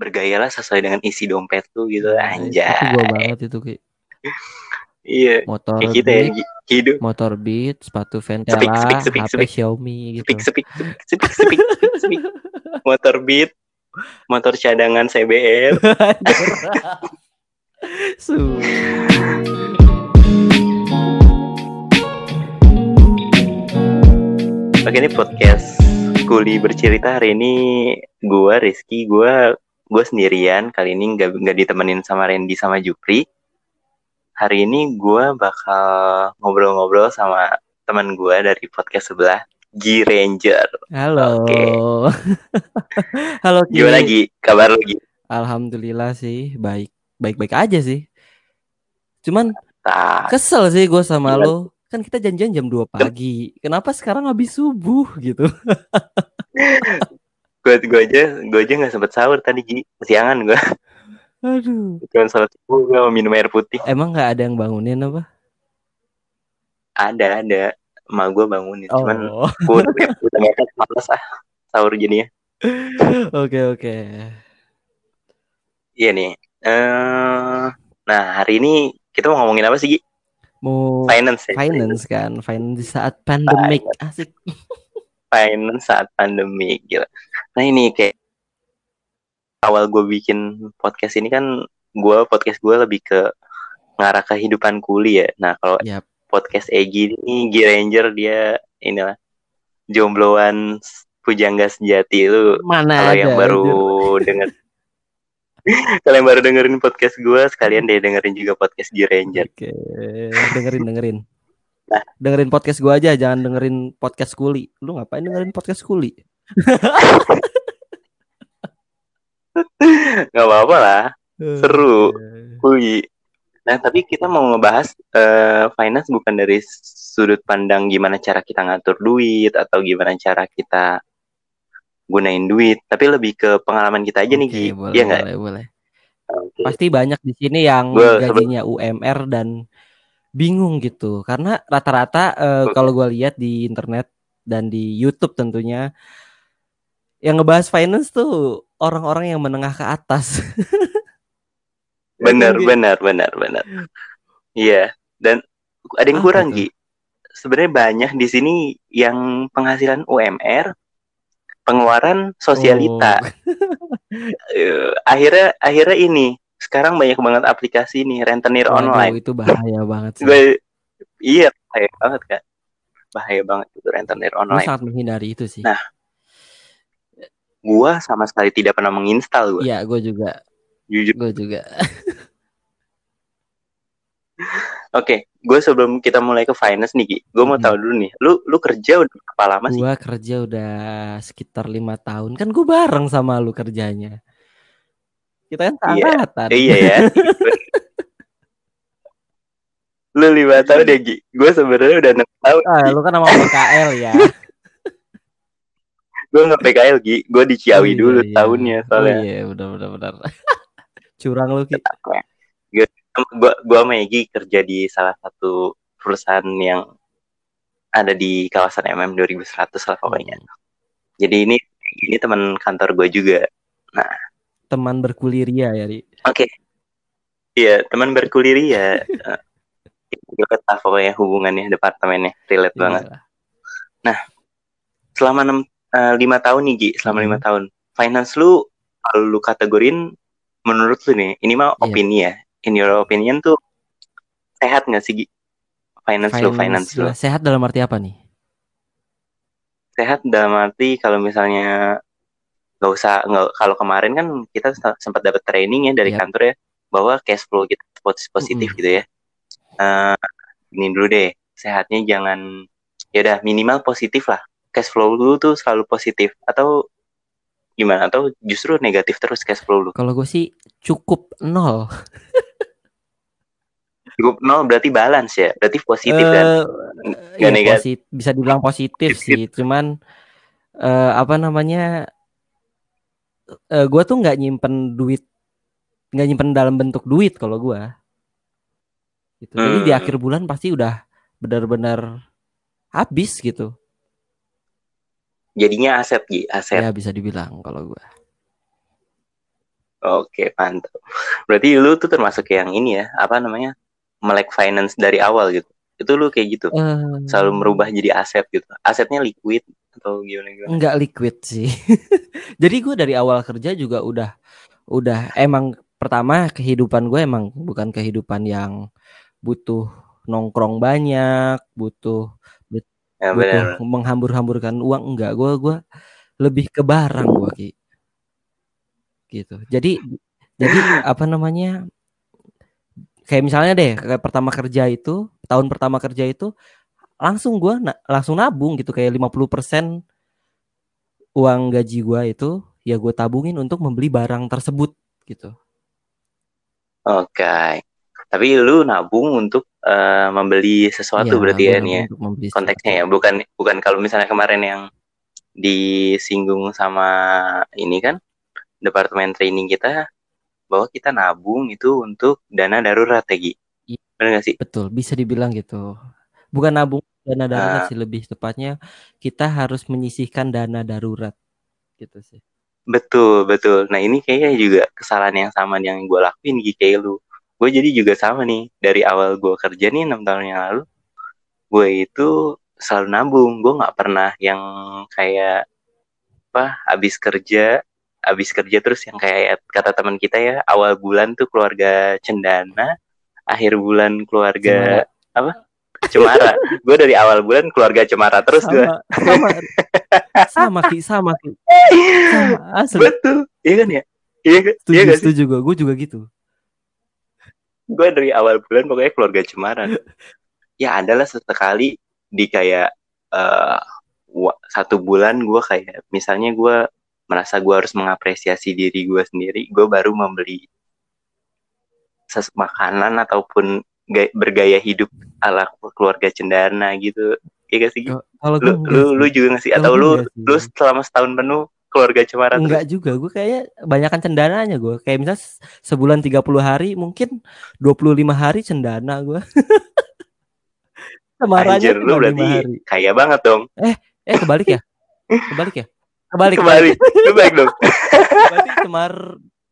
bergayalah sesuai dengan isi dompet tuh gitu Nah, anjay Itu gua banget itu Ki. iya Motor kayak kita ya Beat, Gi. hidup motor Beat, sepatu Ventela, sepik, sepik, HP sepik. Xiaomi gitu. sepik sepik sepik sepik sepik sepik, sepik. motor beat motor cadangan CBR Su. Oke ini podcast Kuli bercerita hari ini gua Rizky gua gue sendirian kali ini nggak nggak ditemenin sama Randy sama Jupri hari ini gua bakal ngobrol-ngobrol sama teman gua dari podcast sebelah G Ranger Halo. Oke. Halo Ki. gimana Gi kabar lu Gi Alhamdulillah sih, baik. Baik-baik aja sih. Cuman kesel sih gue sama Gimana? lo. Kan kita janjian jam 2 pagi. Kenapa sekarang habis subuh gitu? gue gue aja gue aja nggak sempet sahur tadi Gi kesiangan gue Aduh. cuma salat subuh gue mau minum air putih Emang nggak ada yang bangunin apa? ada ada emak gue bangunin cuman Oh. gue udah udah males ah sahur jadinya Oke oke. Iya nih. Eh, nah hari ini kita mau ngomongin apa sih Gi? Mau Finance ya? finance kan, finance di saat pandemik asik. Finance saat pandemi gitu. Nah ini kayak awal gue bikin podcast ini kan gue podcast gue lebih ke ngarah kehidupan kuliah. Nah kalau Yap. podcast Egi ini G Ranger dia inilah jombloan pujangga sejati lu Mana kalau yang baru denger kalau yang baru dengerin podcast gue sekalian deh dengerin juga podcast G Ranger Oke, dengerin dengerin. Nah. Dengerin podcast gua aja, jangan dengerin podcast kuli. Lu ngapain dengerin podcast kuli? Nggak apa-apa lah Seru. Oke. Kui. Nah, tapi kita mau ngebahas eh, finance bukan dari sudut pandang gimana cara kita ngatur duit atau gimana cara kita gunain duit, tapi lebih ke pengalaman kita aja nih, Oke, Gi. boleh, Iya nggak? boleh, boleh. Oke. Pasti banyak di sini yang sebel- gajinya UMR dan bingung gitu. Karena rata-rata eh, Oke. kalau gua lihat di internet dan di YouTube tentunya yang ngebahas finance tuh orang-orang yang menengah ke atas. Benar, Gi? benar, benar, benar. Iya, dan ada yang kurang? Gi. Sebenarnya banyak di sini yang penghasilan UMR, pengeluaran sosialita. Oh. Eh, akhirnya akhirnya ini sekarang banyak banget aplikasi nih rentenir Waduh, online. itu bahaya banget sih. gue iya bahaya banget kan bahaya banget itu rentenir Gue online sangat menghindari itu sih. Nah, gua sama sekali tidak pernah menginstal gue Iya, gue juga, jujur gue juga. oke gue sebelum kita mulai ke finance nih Ki gue mau Mhm. tahu dulu nih lu lu kerja udah berapa lama sih Gue kerja udah sekitar lima tahun. Kan gue bareng sama lu kerjanya. Kita kan Iya, seangkatan. iya ya lu lima tahun ya Gi gue sebenarnya udah enam tahun Ah, lu kan sama PKL ya. gue nggak PKL Gi gue di Ciawi Oh, iya, dulu iya. tahunnya Oh soalnya iya, benar benar benar. Curang lu Ki. gua gua sama Egi kerja di salah satu perusahaan yang ada di kawasan MM 2100 lah pokoknya. Jadi ini ini teman kantor gue juga. Teman berkuliria ya, Ri. Oke. Iya, teman berkuliri eh, Dekat lah pokoknya hubungannya departemennya relate Iya banget. lah. Selama enam eh, lima tahun nih Gi, selama Hmm. lima tahun. Finance lu kalau lu kategorin menurut lu nih, ini mah Iya. opini ya. In your opinion tuh sehat nggak sih Gi? Finance, lu, finance lu. Sehat dalam arti apa nih? sehat dalam arti kalau misalnya nggak usah nggak kalau kemarin kan kita sempat dapat training ya dari Yap. kantor ya bahwa cash flow kita pos- positif Mm-mm. gitu ya Eh ini dulu deh sehatnya jangan ya udah minimal positif lah cash flow lu tuh selalu positif atau gimana atau justru negatif terus cash flow lu Kalau gue sih cukup nol. cukup nol berarti balance ya berarti positif kan Nggak ya, negatif. posit- bisa dibilang positif sih, cuman eh, apa namanya? eh gue tuh nggak nyimpen duit, nggak nyimpen dalam bentuk duit kalau gue. Gitu. Jadi di Hmm. akhir bulan pasti udah benar-benar habis gitu. Jadinya aset Gi aset Ya bisa dibilang kalau gue. Oke, mantap. Berarti lu tuh termasuk yang ini ya, apa namanya? Melek finance dari awal gitu. Itu lu kayak gitu. Eh, Selalu merubah jadi aset gitu. Asetnya liquid atau gimana gimana? Enggak liquid sih. Jadi gue dari awal kerja juga udah udah emang pertama kehidupan gue emang bukan kehidupan yang butuh nongkrong banyak, butuh Ya, menghambur-hamburkan uang enggak. Gue gue lebih ke barang gue Ki. Gitu. Jadi jadi apa namanya? Kayak misalnya deh, kayak pertama kerja itu, tahun pertama kerja itu langsung gue na- langsung nabung gitu kayak 50% uang gaji gua itu ya gue tabungin untuk membeli barang tersebut gitu. Oke. Tapi lu nabung untuk eh, membeli sesuatu Iya, berarti ya nih ya. untuk membeli Konteksnya ya, bukan bukan kalau misalnya kemarin yang disinggung sama ini kan departemen training kita bahwa kita nabung itu untuk dana darurat ya Gi. Iya. Benar gak sih? Betul, bisa dibilang gitu. Bukan nabung dana darurat Ah. sih lebih tepatnya kita harus menyisihkan dana darurat gitu sih. Betul, betul. Nah ini kayaknya juga kesalahan yang sama yang gue lakuin Gi kayak lu. Gue jadi juga sama nih dari awal gue kerja nih enam tahun yang lalu, gue itu selalu nabung. Gue nggak pernah yang kayak apa habis kerja, habis kerja terus yang kayak kata teman kita ya awal bulan tuh keluarga cendana, akhir bulan keluarga apa? Cemara. gue dari awal bulan keluarga cemara terus gue. sama, sama, sama ki, sama ki, sama. Betul, iya kan ya? Iya, iya Setuju, sih? setuju gue, gue juga gitu. Gue dari awal bulan pokoknya keluarga cemara. Ya adalah sesekali di kayak wa- satu bulan gue kayak misalnya gue merasa gue harus mengapresiasi diri gue sendiri gue baru membeli ses makanan ataupun gay- bergaya hidup ala keluarga cendana gitu. Iya gak sih? Lu lu lu juga gak sih? Atau lu lu selama setahun penuh keluarga cemara terus Enggak juga, gue kayaknya banyakan cendananya gue. Kayak misal se- sebulan 30 hari, mungkin 25 hari cendana gue. Semaranya anjir lu 25 berarti hari. kaya banget dong Eh kebalik ya? Kebalik ya? Kebalik, kembali lu baik dong Berarti Semar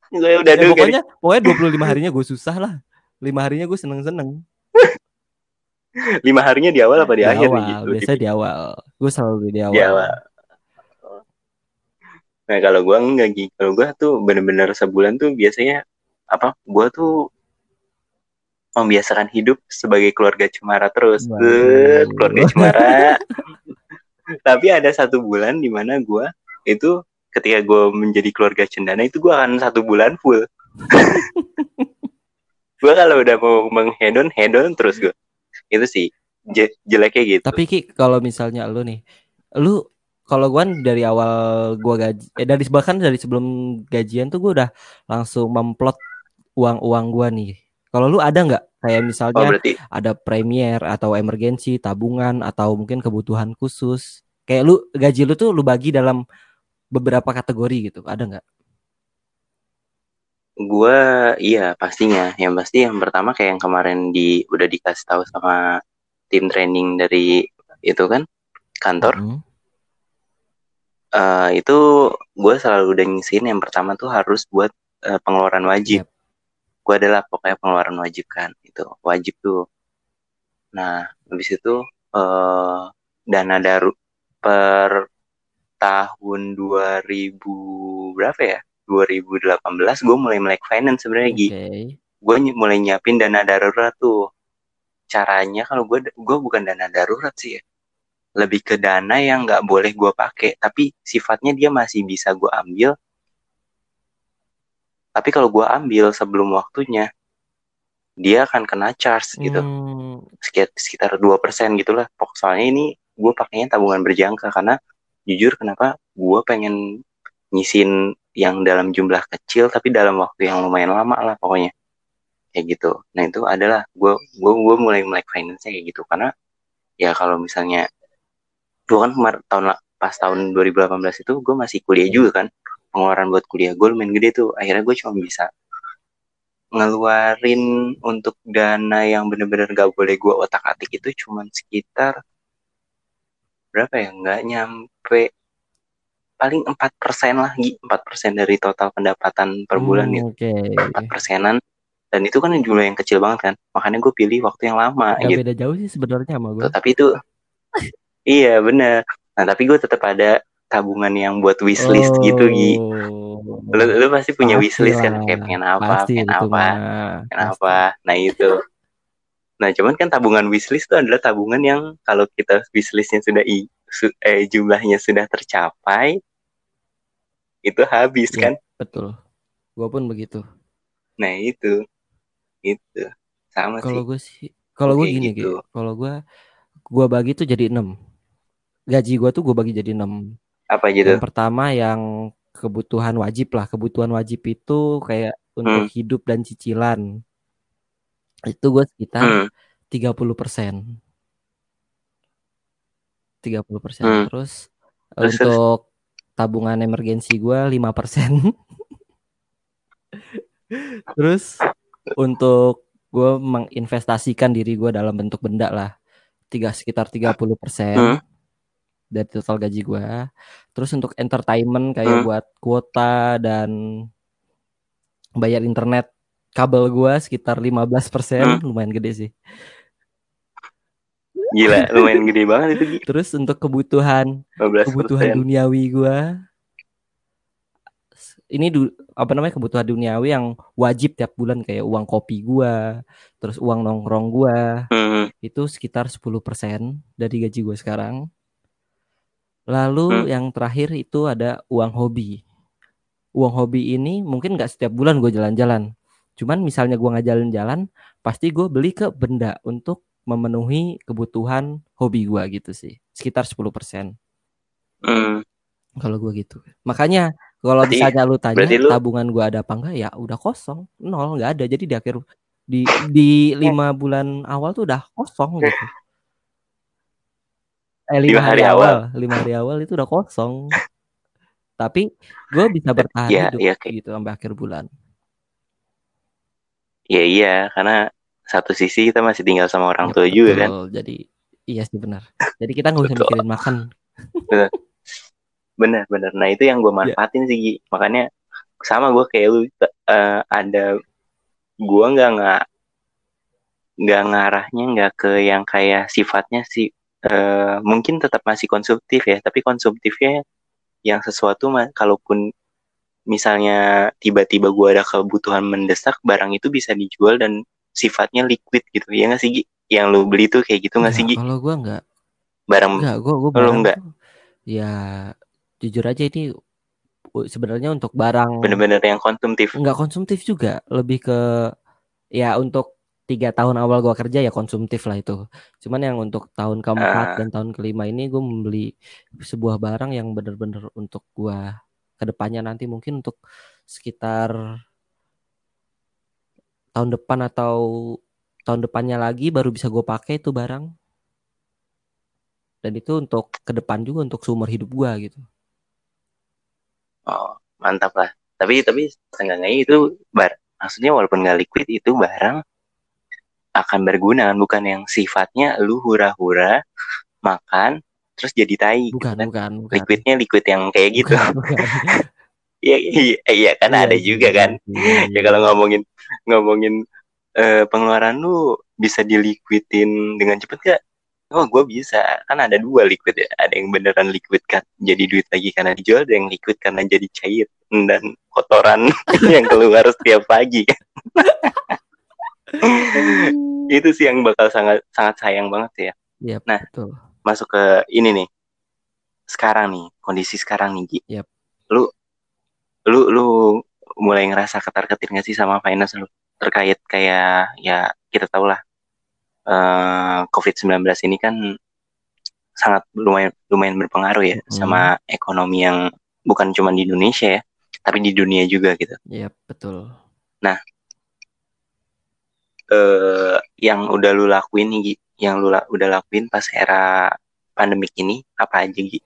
gue udah ya, dulu kan pokoknya pokoknya 25 harinya gue susah lah. 5 harinya gue seneng-seneng. lima harinya di awal apa di, Di akhir awal, nih gitu biasanya di awal. Gue selalu di awal. Di awal. Nah kalau gua enggak gitu, kalau gua tuh bener-bener sebulan tuh biasanya apa? Gua tuh membiasakan hidup sebagai keluarga cemara terus. Set, keluarga cemara. Tapi ada satu bulan di mana gua itu ketika gua menjadi keluarga cendana itu gua akan satu bulan full. gua kalau udah mau menghedon, hedon terus gua. Itu sih je- jeleknya gitu. Tapi Ki, kalau misalnya lu nih, lu kalau gua kan dari awal gua gaji, eh dari bahkan dari sebelum gajian tuh gua udah langsung memplot uang-uang gua nih. Kalau lu ada nggak kayak Oh misalnya berarti ada premier atau emergensi, tabungan atau mungkin kebutuhan khusus? Kayak lu gaji lu tuh lu bagi dalam beberapa kategori gitu. Ada nggak? Gua iya pastinya. Yang pasti yang pertama kayak yang kemarin di udah dikasih tahu sama tim training dari itu kan kantor. Mm. Eh, itu gue selalu udah ngisiin yang pertama tuh harus buat eh, pengeluaran wajib. Yap. Gue adalah pokoknya pengeluaran wajib kan itu wajib tuh. Nah habis itu eh, dana daru per tahun 2000 berapa ya? 2018 gue mulai melek finance sebenarnya Gi. Oke. gue mulai nyiapin dana darurat tuh caranya kalau gue gue bukan dana darurat sih ya lebih ke dana yang nggak boleh gue pakai tapi sifatnya dia masih bisa gue ambil. Tapi kalau gue ambil sebelum waktunya dia akan kena charge gitu. Hmm, sekitar sekitar dua persen gitulah. Soalnya ini gue pakainya tabungan berjangka karena jujur kenapa gue pengen nyisin yang dalam jumlah kecil tapi dalam waktu yang lumayan lama lah pokoknya. Kayak gitu. Nah itu adalah gue gue gue mulai melek finance kayak gitu. Karena ya kalau misalnya gue kan kemar tahun pas tahun 2018 itu gue masih kuliah juga kan. Pengeluaran buat kuliah gue lumayan gede tuh. Akhirnya gue cuma bisa ngeluarin untuk dana yang bener-bener gak boleh gue otak atik itu cuman sekitar berapa ya? Nggak nyampe paling empat persen lagi empat persen dari total pendapatan per bulan Hmm, gitu. empat persenan. Dan itu kan jumlah yang kecil banget kan. Makanya gue pilih waktu yang lama Gak gitu. beda jauh sih sebenarnya sama gue. tapi itu iya bener nah tapi gue tetap ada tabungan yang buat wishlist gitu Gi Oh. lu, lu pasti punya Pasti wishlist kan lah. kayak pengen apa Pasti pengen apa pengen Pasti. apa nah itu nah cuman kan tabungan wishlist itu adalah tabungan yang kalau kita wishlistnya sudah i, su- eh, jumlahnya sudah tercapai itu habis Iya. kan Betul. Gue pun begitu. nah itu itu sama Kalau sih gue sih, kalau gue gini gitu. Kalau gue, gue bagi tuh jadi 6 Gaji gue tuh gue bagi jadi 6 apa gitu Yang pertama yang kebutuhan wajib lah. Kebutuhan wajib itu kayak untuk Hmm. hidup dan cicilan. Itu gue sekitar hmm. 30 persen. 30 persen. Hmm. Terus Terus, untuk tabungan emergensi gue 5 persen. Terus untuk gue menginvestasikan diri gue dalam bentuk benda lah. Tiga, sekitar 30 persen Hmm. Dari total gaji gue. Terus untuk entertainment kayak Hmm. buat kuota dan bayar internet kabel gue sekitar 15 persen. Hmm. Lumayan gede sih. gila lumayan gede banget itu. Terus untuk kebutuhan 15 kebutuhan duniawi gua ini du, apa namanya kebutuhan duniawi yang wajib tiap bulan kayak uang kopi gua, terus uang nongkrong gua hmm. itu sekitar 10% dari gaji gua sekarang. Lalu Hmm. yang terakhir itu ada uang hobi. Uang hobi ini mungkin nggak setiap bulan gue jalan-jalan. Cuman misalnya gua nggak jalan-jalan, pasti gue beli ke benda untuk memenuhi kebutuhan hobi gua gitu sih. Sekitar 10% Hmm. kalau gua gitu. Makanya kalau misalnya lu tanya lu- tabungan gua ada apa enggak ya udah kosong, nol nggak ada. Jadi di akhir di di lima bulan awal tuh udah kosong gitu. Eh lima, hari, awal. lima hari awal itu udah kosong. Tapi gue bisa bertahan Iya, hidup iya, kayak- gitu sampai akhir bulan. Ya iya, karena satu sisi kita masih tinggal sama orang Ya, tua juga kan. Jadi iya sih benar. Jadi kita nggak usah mikirin makan. Bener bener. Nah itu yang gue Iya. manfaatin sih, Gi. makanya sama gue kayak lu eh, ada gue nggak nggak nggak ngarahnya nggak ke yang kayak sifatnya sih eh, mungkin tetap masih konsumtif ya, tapi konsumtifnya yang sesuatu mah kalaupun misalnya tiba-tiba gue ada kebutuhan mendesak barang itu bisa dijual dan sifatnya liquid gitu ya nggak sih Gi? yang lu beli tuh kayak gitu nggak sih Gi? Nggak, kalau gua nggak barang Enggak, gue gue barang enggak? tuh, ya jujur aja ini sebenarnya untuk barang bener-bener yang konsumtif nggak konsumtif juga, lebih ke ya untuk tiga tahun awal gua kerja ya konsumtif lah itu. Cuman yang untuk tahun keempat Ah. dan tahun kelima ini gue membeli sebuah barang yang bener-bener untuk gua ke depannya nanti mungkin untuk sekitar tahun depan atau tahun depannya lagi baru bisa gue pakai itu barang. Dan itu untuk ke depan juga untuk seumur hidup gua gitu. Oh, mantap lah. Tapi tapi seenggaknya itu bar. Maksudnya walaupun nggak liquid itu barang akan berguna kan bukan yang sifatnya lu hura-hura makan terus jadi tai gitu Bukan, kan. bukan, bukan. Liquidnya liquid yang kayak gitu. Bukan, bukan. Iya iya iya kan Iya ada sih, juga iya kan. iya, Ya iya. kalau ngomongin ngomongin eh, pengeluaran lu bisa diliquidin dengan cepet gak? Oh gue bisa kan ada dua liquid ya ada yang beneran liquid kan jadi duit lagi karena dijual ada yang liquid karena jadi cair dan kotoran yang keluar setiap pagi itu sih yang bakal sangat sangat sayang banget ya Iya, Nah. betul. masuk ke ini nih sekarang nih kondisi sekarang nih Gi. Yap. lu lu lu mulai ngerasa ketar ketir gak sih sama finance lu terkait kayak ya kita tahu lah eh COVID-19 ini kan sangat lumayan lumayan berpengaruh ya Mm. sama ekonomi yang bukan cuma di Indonesia ya tapi di dunia juga gitu Iya, betul. Eh yang udah lu lakuin nih Gi, yang lu la- udah lakuin pas era pandemik ini apa aja Gi?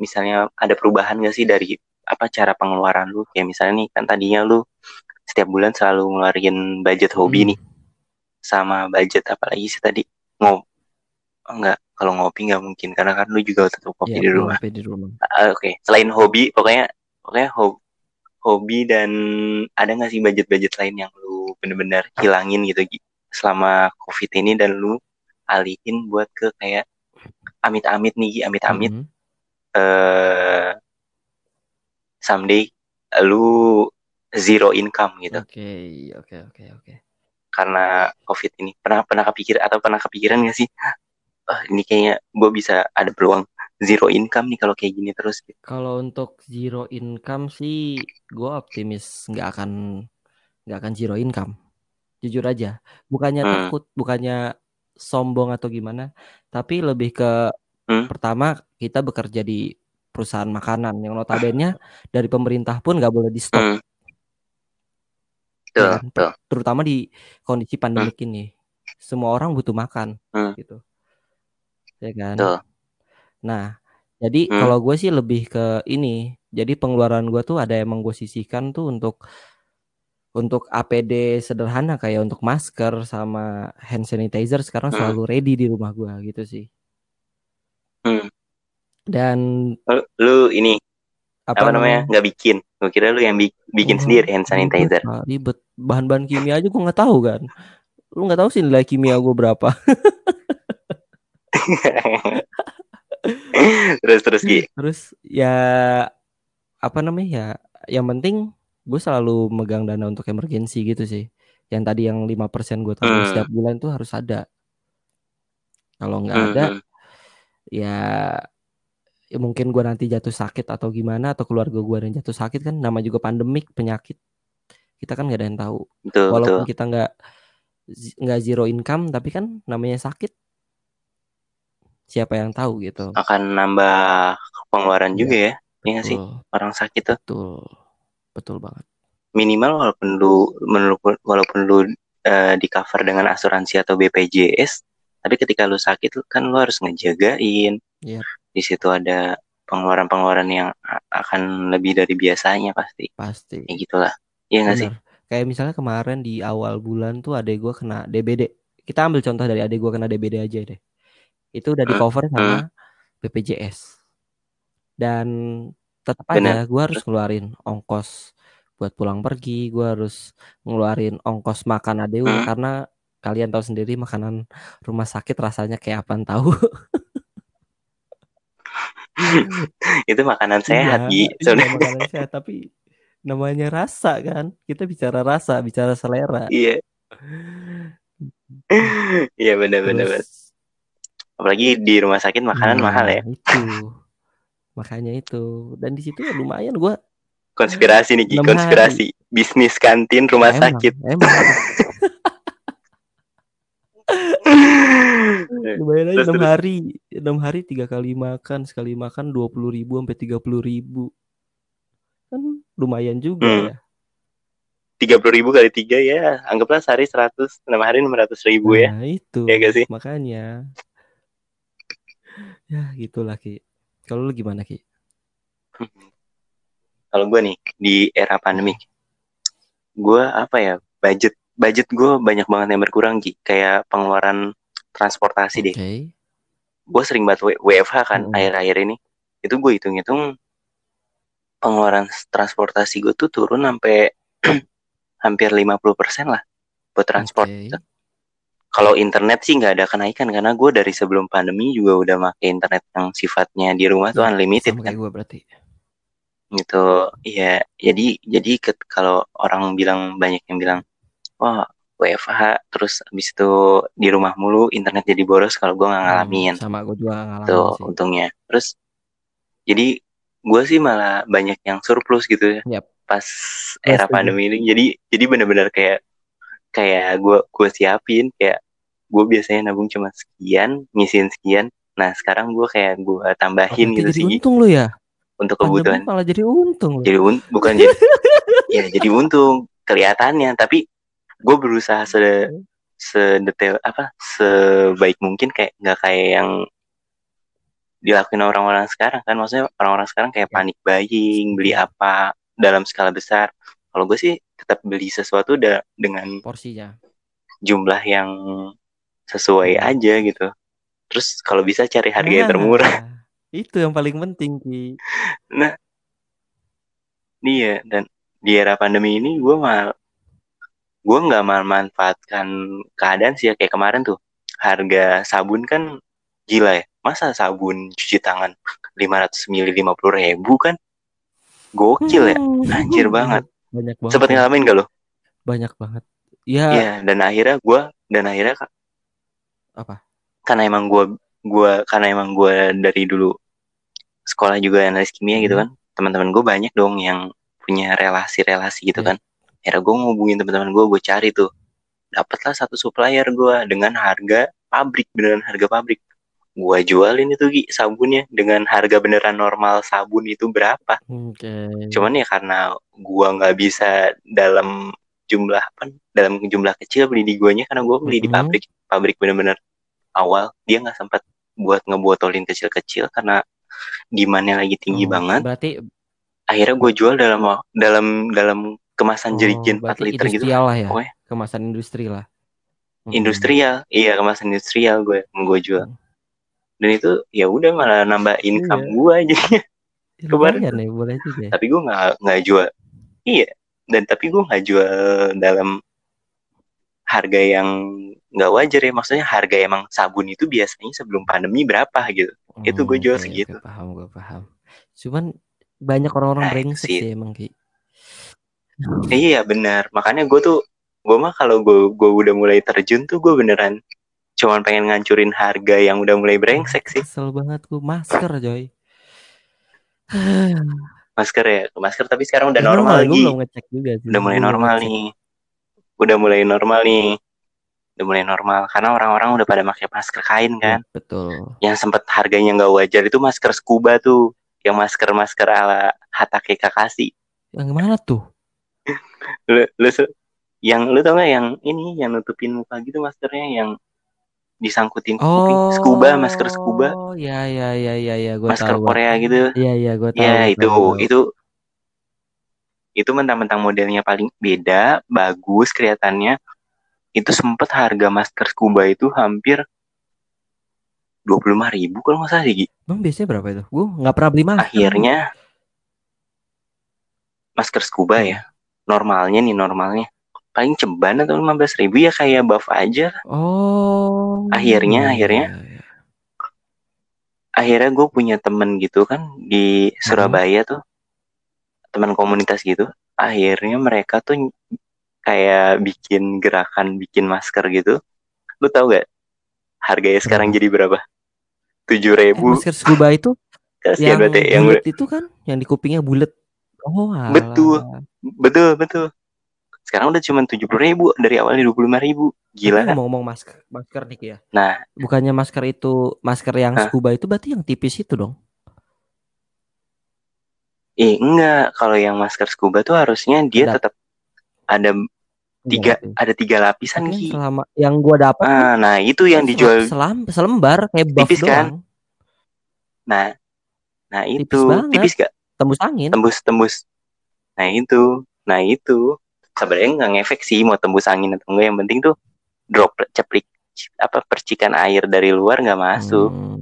Misalnya ada perubahan gak sih dari apa cara pengeluaran lu? Kayak misalnya nih kan tadinya lu setiap bulan selalu ngeluarin budget hobi Hmm. nih sama budget apa lagi sih tadi? Ngob enggak kalau ngopi nggak mungkin karena kan lu juga tetap kopi Iya, di rumah di rumah. Ah, oke selain hobi pokoknya pokoknya hobi hobi dan ada nggak sih budget-budget lain yang lu bener-bener hilangin gitu Gi, selama covid ini dan lu alihin buat ke kayak amit-amit nih amit-amit. Mhm. eh someday lu zero income gitu. Oke, oke, oke, oke. karena covid ini. Pernah pernah kepikir atau pernah kepikiran gak sih? Ah ini kayaknya gue bisa ada peluang zero income nih kalau kayak gini terus Kalau untuk zero income sih, gue optimis nggak akan nggak akan zero income. Jujur aja, bukannya Hmm. takut, bukannya sombong atau gimana, tapi lebih ke Hmm. pertama kita bekerja di perusahaan makanan yang notabene dari pemerintah pun nggak boleh di stop. Hmm. ya Betul, kan? Terutama di kondisi pandemik ini, semua orang butuh makan, Hmm. gitu, ya kan? Betul. Nah, jadi Hmm. kalau gue sih lebih ke ini. Jadi pengeluaran gue tuh ada emang gue sisihkan tuh untuk untuk APD sederhana kayak untuk masker sama hand sanitizer sekarang Hmm. selalu ready di rumah gue gitu sih. Hmm. Dan Lu, ini apa, apa namanya nggak bikin gue kira lu yang bi- bikin Wah, sendiri hand sanitizer ribet. Bahan-bahan kimia aja gue nggak tahu kan. Lu nggak tahu sih nilai kimia gue berapa. terus terus Gi Terus ya apa namanya ya? Yang penting gue selalu megang dana untuk emergensi gitu sih. Yang tadi yang 5% gue tabung Hmm. setiap bulan tuh harus ada. Kalau nggak Hmm, ada hmm. ya ya mungkin gue nanti jatuh sakit atau gimana atau keluarga gue yang jatuh sakit kan nama juga pandemik penyakit kita kan nggak ada yang tahu betul walaupun betul kita nggak nggak zero income tapi kan namanya sakit siapa yang tahu gitu. Akan nambah pengeluaran Iya, juga ya Iya nggak sih? orang sakit tuh. Betul betul banget. Minimal walaupun lu menurut walaupun lu eh, di cover dengan asuransi atau BPJS tapi ketika lu sakit kan lu harus ngejagain. Iya. di situ ada pengeluaran-pengeluaran yang akan lebih dari biasanya pasti. Pasti. Ya gitulah. Iya nggak sih? Kayak misalnya kemarin di awal bulan tuh adek gue kena DBD kita ambil contoh dari adek gue kena DBD aja deh itu udah di Hmm, cover sama BPJS dan tetap aja gue harus ngeluarin ongkos buat pulang pergi gue harus ngeluarin ongkos makan adek gue Hmm. karena kalian tahu sendiri makanan rumah sakit rasanya kayak apaan tahu. Itu makanan sehat iya, Gi. iya makanan sehat tapi namanya rasa kan. Kita bicara rasa bicara selera. Iya. Iya benar-benar apalagi di rumah sakit makanan nah, mahal ya. itu. Makanya itu. Dan di situ ya lumayan gue konspirasi nih hari konspirasi. bisnis kantin rumah emang sakit. emang. Lumayan aja enam hari. Enam hari tiga kali makan sekali makan dua puluh ribu sampai tiga puluh ribu. Kan lumayan juga hmm. ya. tiga puluh ribu kali tiga ya. Anggaplah sehari seratus enam hari enam ratus ribu ya. Nah itu. Ya gak sih? Makanya ya gitulah ki kalau lu gimana ki kalau gue nih di era pandemik gue apa ya budget budget gue banyak banget yang berkurang Gi. kayak pengeluaran transportasi oke deh gue sering banget WFH kan Mm-mm. akhir-akhir ini itu gue hitung-hitung pengeluaran transportasi gue tuh turun sampai hampir 50% lah buat transport oke gitu. Kalau internet sih nggak ada kenaikan karena gue dari sebelum pandemi juga udah pakai internet yang sifatnya di rumah tuh unlimited sama kan gue berarti gitu. Iya, jadi jadi kalau orang bilang banyak yang bilang wah WFH terus habis itu di rumah mulu internet jadi boros kalau gue nggak Hmm, ngalamin sama gue juga ngalamin tuh sih untungnya. Terus jadi gue sih malah banyak yang surplus gitu ya Yap, pas era pandemi ini. Jadi jadi bener-bener kayak kayak gue gue siapin kayak gue biasanya nabung cuma sekian, nyisihin sekian. Nah sekarang gue kayak gue oh tambahin berarti gitu sih. untung lu ya? Untuk kebutuhan. malah jadi untung lu. Jadi un bukan jadi ya jadi untung. Kelihatannya, tapi gue berusaha se sedetail apa sebaik mungkin kayak nggak kayak yang dilakuin orang-orang sekarang kan. Maksudnya orang-orang sekarang kayak ya panik buying beli apa dalam skala besar. Kalau gue sih tetap beli sesuatu udah dengan porsinya. jumlah yang sesuai hmm. aja gitu. Terus kalau bisa cari harga yang termurah. Nah, itu yang paling penting Ki. Nah, iya dan di era pandemi ini gue mal gue nggak memanfaatkan keadaan sih ya kayak kemarin tuh. Harga sabun kan gila ya. Masa sabun cuci tangan 500 ml 50 ribu kan? Gokil ya. Anjir banget. Banyak banget sempet ya. ngalamin gak lo? Banyak banget. Ya. Iya dan akhirnya gue dan akhirnya apa? Karena emang gue gua karena emang gue dari dulu sekolah juga analis kimia gitu Hmm. kan teman-teman gue banyak dong yang punya relasi-relasi gitu Iya. kan. Akhirnya gue ngubungin teman-teman gue gue cari tuh. Dapatlah satu supplier gue dengan harga pabrik beneran harga pabrik. Gue jualin itu Gi, sabunnya. Dengan harga beneran normal sabun itu berapa? Oke. Cuman ya karena gua nggak bisa dalam jumlah apa dalam jumlah kecil beli di guanya karena gua beli di Mhm. pabrik pabrik bener-bener awal dia nggak sempat buat ngebotolin kecil-kecil karena demandnya lagi tinggi Oh, banget berarti akhirnya gue jual dalam dalam dalam kemasan oh, jerigen 4 berarti liter gitu lah ya Pokoknya kemasan industri lah Mhm. industrial iya kemasan industrial gue gue jual Hmm. dan itu ya udah malah nambah income Iya. gue aja kemarin ya boleh juga ya. tapi gue nggak nggak jual iya dan tapi gue nggak jual dalam harga yang nggak wajar ya. Maksudnya harga emang sabun itu biasanya sebelum pandemi berapa gitu. Itu gue jual oke, segitu. oke, paham gue paham. Cuman banyak orang-orang Nah, brengsek sih. emang Ki. Iya benar. Makanya gue tuh gue mah kalau gue gue udah mulai terjun tuh gue beneran cuman pengen ngancurin harga yang udah mulai brengsek sih. Kesel banget gue masker coy masker ya masker tapi sekarang udah Ya, normal gue lagi. belum ngecek juga sih. Udah mulai normal ngecek. nih. Udah mulai normal nih. Udah mulai normal karena orang-orang udah pada pakai masker kain kan. Iya, betul. Yang sempat harganya nggak wajar itu masker scuba tuh yang masker masker ala Hatake Kakashi. Yang mana tuh? Lu, lu yang lu tau gak yang ini yang nutupin muka gitu maskernya yang disangkutin ke kuping oh scuba masker scuba ya ya ya ya ya gue masker tahu gua. Korea gitu Iya iya gue tahu. ya gua itu tahu, tahu. itu itu mentang-mentang modelnya paling beda bagus kelihatannya itu sempet harga masker scuba itu hampir dua puluh lima ribu kalau nggak salah sih. Bang biasanya berapa itu? Gue nggak pernah beli masker. akhirnya masker scuba ya normalnya nih normalnya paling ceban atau lima belas ribu ya kayak buff aja Oh. Akhirnya, iya, akhirnya. iya, iya. akhirnya gue punya temen gitu kan di Surabaya tuh teman komunitas gitu akhirnya mereka tuh kayak bikin gerakan bikin masker gitu lu tau gak harganya sekarang Berapa? jadi berapa tujuh Eh, ribu masker scuba itu yang ya yang bulat itu kan, yang di kupingnya bulat. Oh, alah. Betul. betul betul sekarang udah cuma tujuh puluh ribu dari awalnya dua puluh lima ribu gila kan ngomong-ngomong masker, masker nih ya. nah Bukannya masker itu masker yang Hah? scuba itu berarti yang tipis itu dong? eh enggak kalau yang masker scuba tuh harusnya dia tetap ada tiga Berarti. ada tiga lapisan Ki. selama yang gua dapat kan Ah, nah itu yang dijual selam selembar kayak buff Tipis kan? doang. Nah, nah Tipis itu banget. tipis gak? Tembus angin. Tembus tembus. Nah itu, nah itu sebenarnya nggak ngefek sih mau tembus angin atau enggak. Yang penting tuh droplet ceplik apa percikan air dari luar nggak masuk. Hmm.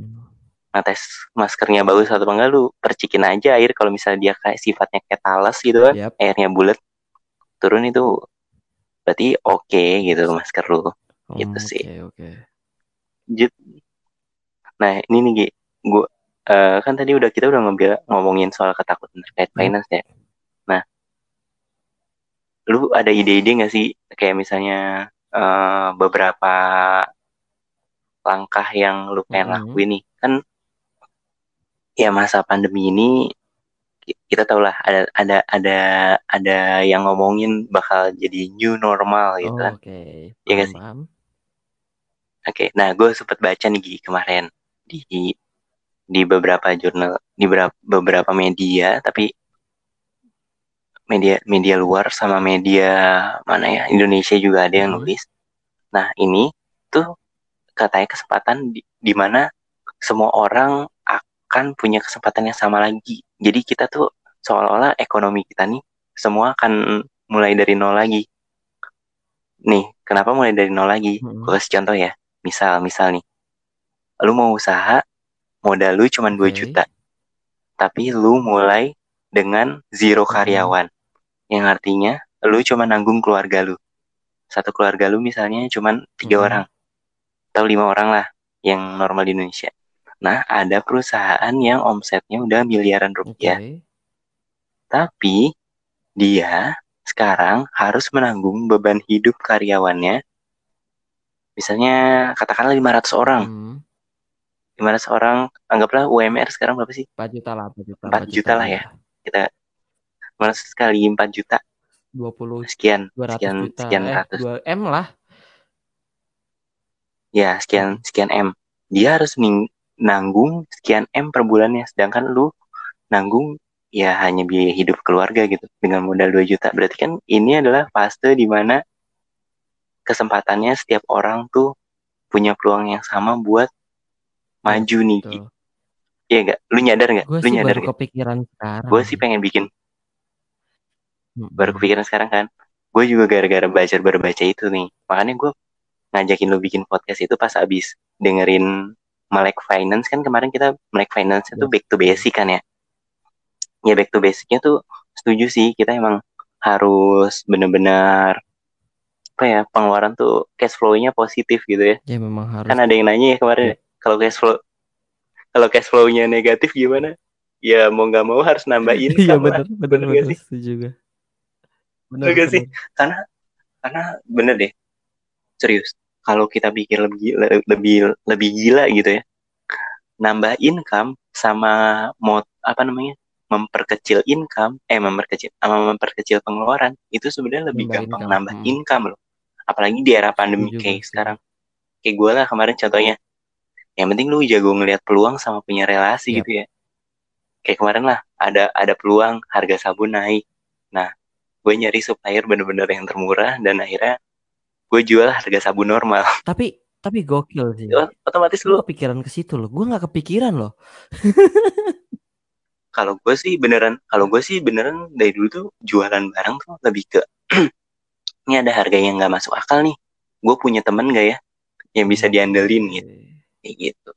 Nah tes maskernya bagus atau enggak lu percikin aja air kalau misalnya dia kayak sifatnya kayak talas gitu kan, Yap. airnya bulat turun itu berarti oke gitu masker lu. Gitu Hmm, sih. Oke, oke. Jut. Nah ini nih gua eh, kan tadi udah kita udah ngobrol ngomongin soal ketakutan terkait Hmm. finance ya. Lu ada ide-ide nggak sih kayak misalnya eh, beberapa langkah yang lu pengen Mhm. lakuin nih kan ya masa pandemi ini ki- kita tahu lah ada ada ada ada yang ngomongin bakal jadi new normal gitu Oh, kan. Oke. Iya nggak Paham, sih? Oke, nah gue sempet baca nih Gi, kemarin di di beberapa jurnal, di beberapa, beberapa media, tapi media media luar sama media mana ya Indonesia juga ada yang Mhm. nulis. Nah ini tuh katanya kesempatan di, di mana semua orang akan punya kesempatan yang sama lagi. Jadi kita tuh seolah-olah ekonomi kita nih semua akan mulai dari nol lagi. Nih, kenapa mulai dari nol lagi? Mhm. Gue kasih contoh ya. Misal, misal nih, lu mau usaha modal lu cuma 2 Oke. juta tapi lu mulai dengan zero Mhm. karyawan yang artinya lu cuma nanggung keluarga lu satu keluarga lu misalnya cuma tiga Mhm. orang atau lima orang lah yang normal di Indonesia nah ada perusahaan yang omsetnya udah miliaran rupiah tapi dia sekarang harus menanggung beban hidup karyawannya misalnya katakanlah 500 orang Mhm. 500 orang anggaplah UMR sekarang berapa sih 4 juta lah, 4 juta. 4 juta lah ya. kita 500 kali 4 juta 20 sekian 200 sekian juta. sekian eh, ratus 2 M lah. ya sekian sekian M dia harus nanggung sekian M per bulannya sedangkan lu nanggung ya hanya biaya hidup keluarga gitu dengan modal 2 juta berarti kan ini adalah fase di mana kesempatannya setiap orang tuh punya peluang yang sama buat maju nih. Iya gak? Lu nyadar gak? Gue Lu sih nyadar baru gak? kepikiran sekarang. Gue sih pengen bikin. Baru kepikiran sekarang kan. Gue juga gara-gara baca baru baca itu nih. Makanya gue ngajakin lu bikin podcast itu pas abis dengerin Melek Finance kan kemarin kita Melek Finance itu Ya. back to basic kan ya. Ya back to basicnya tuh setuju sih kita emang harus bener-bener apa ya pengeluaran tuh cash flow-nya positif gitu ya. Ya memang harus. Kan ada yang nanya ya kemarin kalau cash flow kalau cash flow-nya negatif gimana? Ya mau nggak mau harus nambah Iya benar benar Bener Bener gak sih? benar. karena karena bener deh. Serius. Kalau kita pikir lebih gila, lebih lebih gila gitu ya. Nambah income sama mau apa namanya memperkecil income eh memperkecil sama memperkecil pengeluaran itu sebenarnya lebih Nambah gampang income, nambah hmm. income loh. Apalagi di era pandemi Setuju kayak sekarang. Kayak gue lah kemarin contohnya. Yang penting lu jago ngelihat peluang sama punya relasi Yap. gitu ya. Kayak kemarin lah ada ada peluang harga sabun naik. Nah gue nyari supplier bener-bener yang termurah dan akhirnya gue jual harga sabun normal Tapi tapi gokil sih. otomatis Lu kepikiran ke situ loh. Gue nggak kepikiran loh. kalau gue sih beneran kalau gue sih beneran dari dulu tuh jualan barang tuh lebih ke ini ada harga yang nggak masuk akal nih gue punya temen gak ya yang bisa diandelin gitu kayak gitu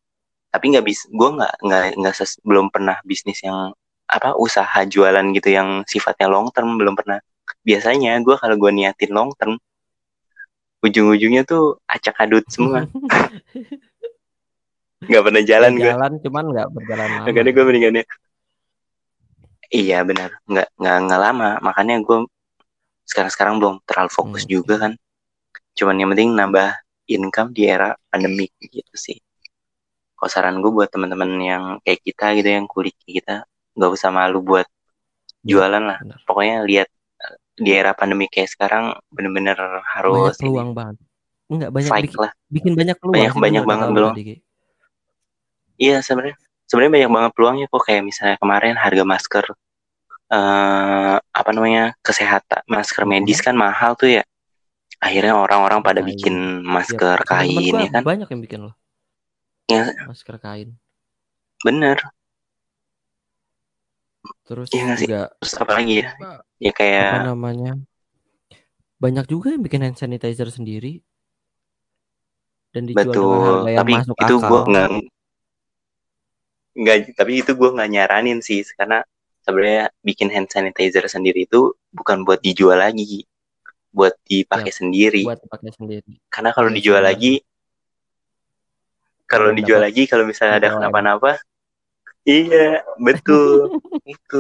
tapi nggak bisa gue nggak nggak nggak belum pernah bisnis yang apa usaha jualan gitu yang sifatnya long term belum pernah biasanya gue kalau gue niatin long term ujung-ujungnya tuh acak adut semua. Nggak pernah jalan gue Jalan cuman nggak berjalan lama. makanya gue mendingannya iya benar. Nggak nggak nggak lama. Makanya gue sekarang sekarang belum terlalu fokus Hmm. juga kan. Cuman yang penting nambah income di era pandemik gitu sih. Kalau saran gue buat teman-teman yang kayak kita gitu yang kulit kita nggak usah malu buat jualan lah. benar. pokoknya lihat di era pandemi kayak sekarang bener-bener banyak harus ini, peluang banget. Enggak banyak fight bikin, lah bikin banyak peluang. Banyak- banyak banget Ki. Iya sebenarnya sebenarnya banyak banget peluangnya kok kayak misalnya kemarin harga masker eh apa namanya kesehatan masker Mhm. medis kan mahal tuh ya akhirnya orang-orang pada Kain. bikin Ya, masker temen-temen kain ya kan Banyak yang bikin loh. Ya. Masker kain. bener Terus Iya sih? juga terus apa lagi ya apa, ya apa kayak namanya? Banyak juga yang bikin hand sanitizer sendiri dan dijual dengan betul harga yang tapi masuk itu akal. gue nggak nggak tapi itu gue nggak nyaranin sih karena sebenarnya bikin hand sanitizer sendiri itu bukan buat dijual lagi buat dipakai sendiri buat pakai sendiri. karena kalau Iya, dijual lagi kalau Kalau dijual lagi kalau misalnya ada PPOM. kenapa-napa iya betul itu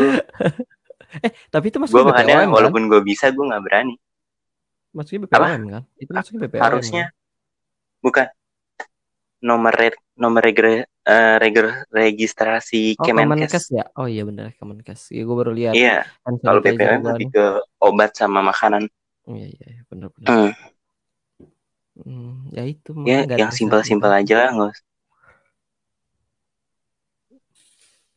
Eh, tapi itu gue makanya BPOM kan? walaupun gue bisa gue nggak berani Masuknya Apa? BPOM kan? Itu masuknya BPOM. harusnya kan? bukan nomor re- nomor regre, eh, regre- registrasi Oh, Kemenkes Kemenkes ya? Oh iya benar Kemenkes. Iya, gue baru lihat. iya kalau BPOM lebih ke obat sama makanan Iya iya iya, benar benar. Hmm, Hmm, ya itu ya yang simpel-simpel aja lah nggak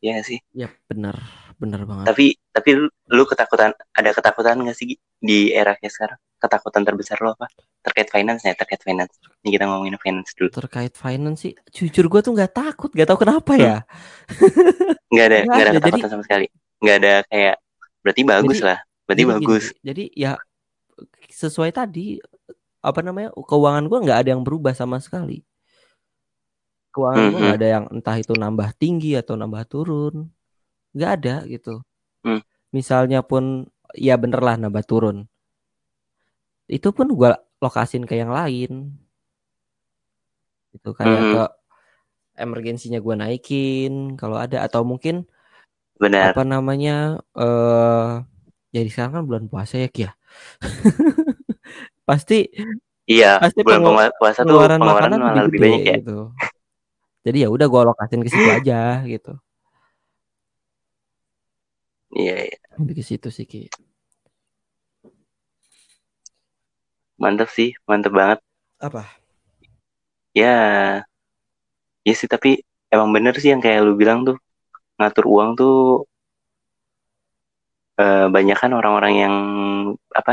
Iya nggak sih? Ya benar. Benar banget. tapi tapi lu, lu ketakutan ada ketakutan nggak sih di era kayak sekarang? Ketakutan terbesar lo apa? Terkait finance ya terkait finance. Ini kita ngomongin finance dulu. Terkait finance sih, jujur gue tuh nggak takut, nggak tahu kenapa ya. nggak ada Nggak ada ketakutan jadi- sama sekali. Nggak ada kayak berarti bagus Jadi- lah. Berarti Jadi gini, bagus. jadi ya sesuai tadi apa namanya keuangan gue nggak ada yang berubah sama sekali. Keuangan gue nggak ada yang entah itu nambah tinggi atau nambah turun. Nggak ada gitu. Hmm. misalnya pun ya bener lah nambah turun. Itu pun gue lokasin ke yang lain. Itu kayak Hmm. ke emergensinya gue naikin kalau ada. Atau mungkin benar apa namanya eh jadi sekarang kan bulan puasa ya Ki ya pasti iya pasti bulan pengu- puasa tuh pengeluaran makanan malah lebih lebih banyak ya. gitu jadi ya udah gue lokasin ke situ aja gitu. Iya iya. lebih ke situ sih Ki. Mantep sih mantep banget. Apa? Ya ya sih tapi emang bener sih yang kayak lu bilang tuh. Ngatur uang tuh eh, banyak kan orang-orang yang apa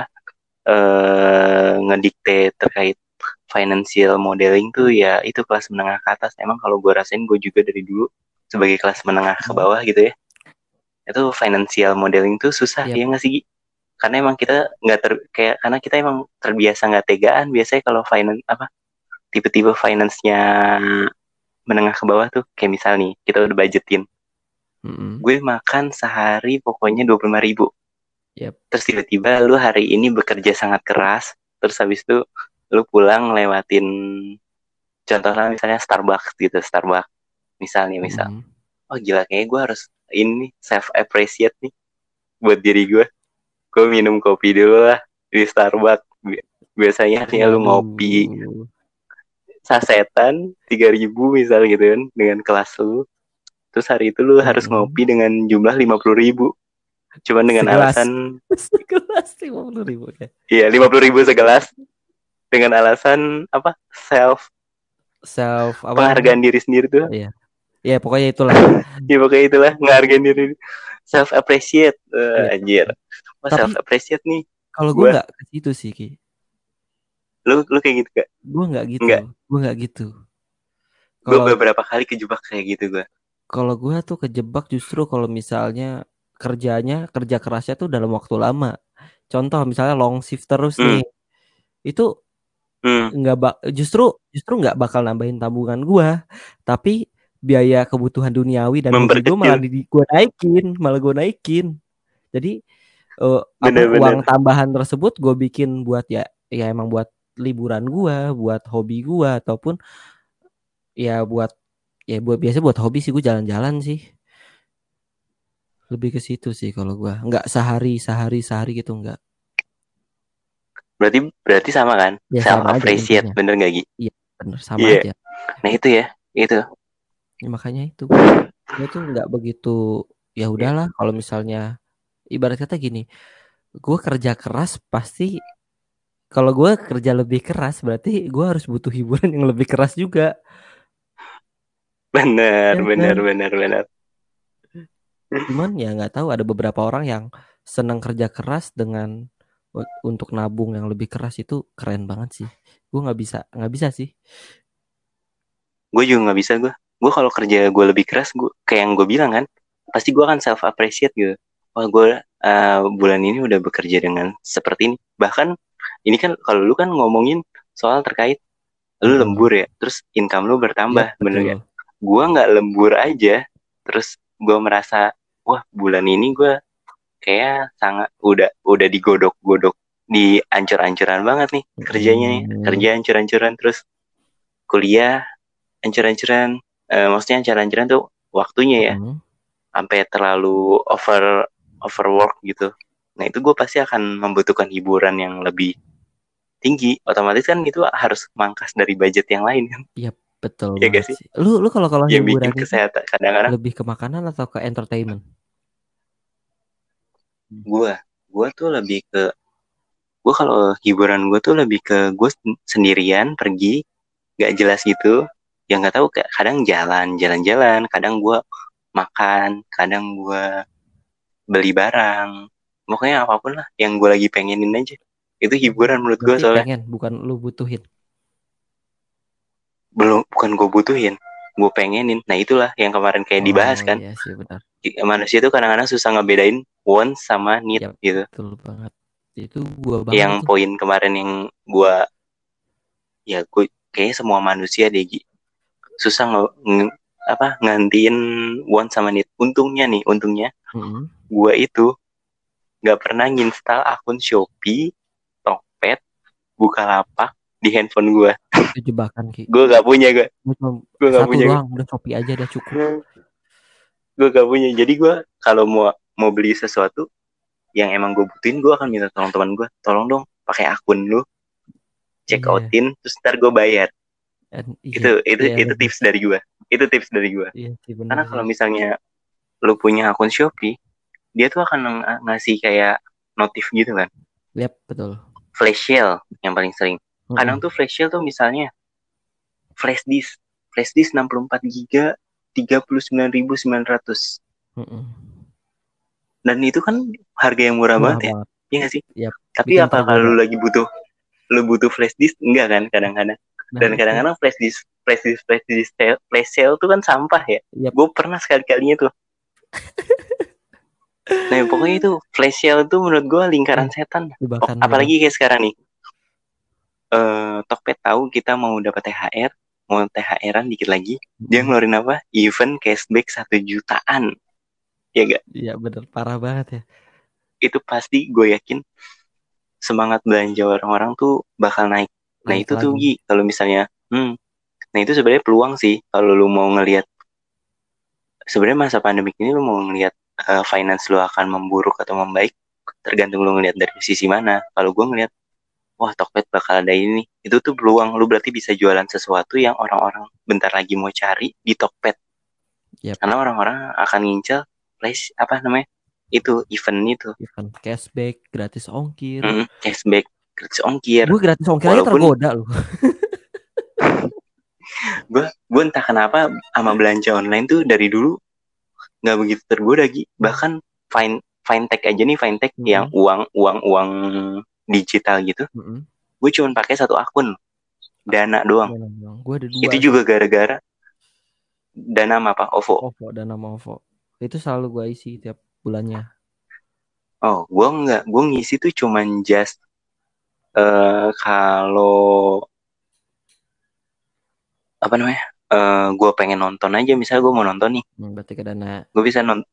eh ngedikte terkait financial modeling tuh ya itu kelas menengah ke atas emang kalau gue rasain gue juga dari dulu sebagai kelas menengah ke Hmm. bawah gitu ya itu financial modeling tuh susah Yap. ya nggak sih karena emang kita nggak ter kayak karena kita emang terbiasa nggak tegaan biasanya kalau finance apa tipe-tipe finance-nya menengah ke bawah tuh kayak misal nih kita udah budgetin Mm-mm. gue makan sehari pokoknya dua puluh ribu Yap. terus tiba-tiba lu hari ini bekerja sangat keras terus habis itu lu pulang lewatin contohnya misalnya Starbucks gitu Starbucks. Misalnya misal. Mm-mm. oh gila kayaknya gue harus ini self appreciate nih buat diri gue gue minum kopi dulu lah di Starbucks. Bi- biasanya nih lu ngopi. Sasetan tiga ribu misal gitu kan dengan kelas lu. Terus hari itu lu harus Mm-mm. ngopi dengan jumlah lima puluh ribu. Cuman dengan Segelas. alasan segelas lima puluh ribu ya iya lima puluh ribu segelas dengan alasan apa? Self self apa penghargaan diri sendiri tuh. Namanya? ya pokoknya itulah. Ya pokoknya itulah menghargai diri. Self appreciate. Iya. anjir. Wah, Tapi- self appreciate nih. kalau gue nggak ke situ sih Ki. Lu lu kayak gitu gak gue nggak gitu. Gue nggak gitu. Gue beberapa kali kejebak kayak gitu gue kalau gue tuh kejebak justru kalau misalnya kerjanya kerja kerasnya tuh dalam waktu lama. Contoh misalnya long shift terus Hmm. nih. Itu. Nggak bak justru justru nggak bakal nambahin tabungan gua. Tapi biaya kebutuhan duniawi dan gua malah di gua naikin malah gua naikin. Jadi eh, apa, Bener-bener. uang tambahan tersebut gue bikin buat ya ya emang buat liburan gua buat hobi gua ataupun ya buat ya buat biasa buat hobi sih gue jalan-jalan sih. Lebih ke situ sih kalau gua. Nggak sehari sehari sehari gitu nggak berarti berarti sama kan? Ya, self sama aja appreciate intinya. bener gak Gi? Bener sama Iya. aja. Nah itu ya itu. Ya, makanya itu. Gue tuh nggak begitu ya udahlah kalau misalnya ibarat kata gini gue kerja keras pasti kalau gue kerja lebih keras berarti gue harus butuh hiburan yang lebih keras juga. Bener Ya, bener kan? bener bener. Cuman ya nggak tahu ada beberapa orang yang senang kerja keras dengan untuk nabung yang lebih keras itu keren banget sih. Gue nggak bisa nggak bisa sih. Gue juga nggak bisa gue gue kalau kerja gue lebih keras gue kayak yang gue bilang kan pasti gue akan self appreciate gitu. Wah gue uh, bulan ini udah bekerja dengan seperti ini. Bahkan ini kan kalau lu kan ngomongin soal terkait lu Hmm. lembur ya terus income lu bertambah Iya, bener gak gue nggak lembur aja terus gue merasa wah bulan ini gue kayak sangat udah udah digodok-godok di ancur-ancuran banget nih kerjanya nih. Hmm. kerja ancur-ancuran terus kuliah ancur-ancuran. Eh, maksudnya ancur-ancuran tuh waktunya ya. Hmm. sampai terlalu over overwork gitu. Nah itu gue pasti akan membutuhkan hiburan yang lebih tinggi. Otomatis kan itu harus mangkas dari budget yang lain kan. Betul Iya gak sih? sih. Lu lu kalau kalau yang hiburan bikin kesehatan kadang-kadang. lebih ke makanan atau ke entertainment gue gue tuh lebih ke gue kalau hiburan gue tuh lebih ke gue sendirian pergi nggak jelas gitu. Yang nggak tahu kadang jalan jalan-jalan kadang gue makan kadang gue beli barang. Pokoknya apa pun lah yang gue lagi pengenin aja. Itu hiburan menurut gue soalnya. pengen bukan lu butuhin? Belum bukan gue butuhin gue pengenin. Nah itulah yang kemarin kayak dibahas Oh, kan. iya sih benar. Manusia tuh kadang-kadang susah ngebedain want sama need Yap. gitu betul banget itu gua banget yang tuh. poin kemarin yang gua ya gue kayaknya semua manusia deh Gi. susah nge, nge- apa ngantiin want sama need. Untungnya nih, untungnya Mm-mm. gua itu nggak pernah nginstal akun Shopee, Tokped, Bukalapak di handphone gua. Itu jebakan ki. Gua gak punya gua. Gua Gua gak punya. doang, udah Shopee aja udah cukup. gue gak punya jadi gue kalau mau mau beli sesuatu yang emang gue butuhin gue akan minta tolong teman gue tolong dong pakai akun lu check Iya. outin terus ntar gue bayar Dan, itu itu iya, itu tips dari gue itu tips dari gue Iya bener karena kalau misalnya lu punya akun Shopee dia tuh akan ng- ngasih kayak notif gitu kan Yap, betul. flash sale yang paling sering Mm-mm. kadang tuh flash sale tuh misalnya flash disk flash disk 64 giga 39.900 Mm-mm. Dan itu kan harga yang murah, Murah banget ya banget. Iya gak sih? Yap, Tapi bikin apa kalau lu lagi butuh lu butuh flash disk enggak kan kadang-kadang. Nah, Dan kadang-kadang flash disk flash disk flash disk sale, flash sale tuh kan sampah ya. Yap. Gue pernah sekali-kalinya tuh. nah pokoknya itu flash sale tuh menurut gue lingkaran setan. Jebakan apalagi kayak sekarang nih. Eh Tokped tahu kita mau dapat THR, mau THR-an dikit lagi, dia ngeluarin apa? Event cashback satu jutaan. Ya gak? Iya bener parah banget ya. Itu pasti gue yakin semangat belanja orang-orang tuh bakal naik. Nah Naik itu tuh lagi. Gi, kalau misalnya, hmm, nah itu sebenarnya peluang sih kalau lu mau ngelihat. Sebenarnya masa pandemik ini lu mau ngelihat eh, finance lu akan memburuk atau membaik, tergantung lu ngelihat dari sisi mana. Kalau gua ngelihat, wah Tokped bakal ada ini, itu tuh peluang. Lu berarti bisa jualan sesuatu yang orang-orang bentar lagi mau cari di Tokped. Yap. Karena orang-orang akan ngincer place apa namanya itu event itu, Event cashback, gratis ongkir. Mm, cashback, gratis ongkir. Gue gratis ongkir aja Walaupun- tergoda loh. gue gue entah kenapa sama belanja online tuh dari dulu nggak begitu tergoda Gi. bahkan fine fintech aja nih fintech Hmm. yang uang uang uang digital gitu Mm-mm. gue cuma pakai satu akun dana doang Gue ada dua. itu juga gara-gara dana apa OVO OVO dan nama OVO. Itu selalu gue isi tiap bulannya. oh gue nggak gue ngisi tuh cuman just eh kalau apa namanya eh gue pengen nonton aja misalnya gue mau nonton nih Hmm, berarti ke dana. gue bisa nonton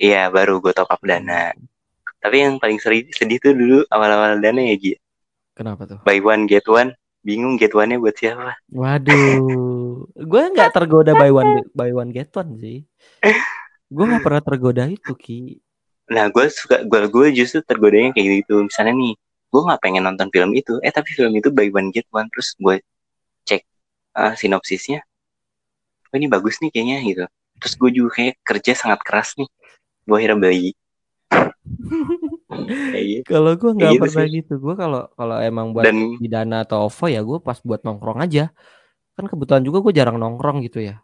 iya baru gue top up dana Tapi yang paling seri- sedih tuh dulu awal-awal dana ya Gi. Kenapa tuh? Buy one get one. Bingung get one-nya buat siapa. Waduh, gue nggak tergoda buy one buy one get one sih. Gue nggak pernah tergoda itu ki. Nah gue suka, gue gue justru tergodanya kayak gitu. Misalnya nih, gue nggak pengen nonton film itu. Eh tapi film itu buy one get one. Terus gue cek ah, sinopsisnya. Oh ini bagus nih kayaknya gitu. Terus gue juga kayak kerja sangat keras nih. Gue akhirnya beli. Gitu. Kalau gue nggak gitu pernah sih. gitu. Gue kalau kalau emang buat Dan di dana atau OVO ya gue pas buat nongkrong aja. Kan kebetulan juga gue jarang nongkrong gitu ya.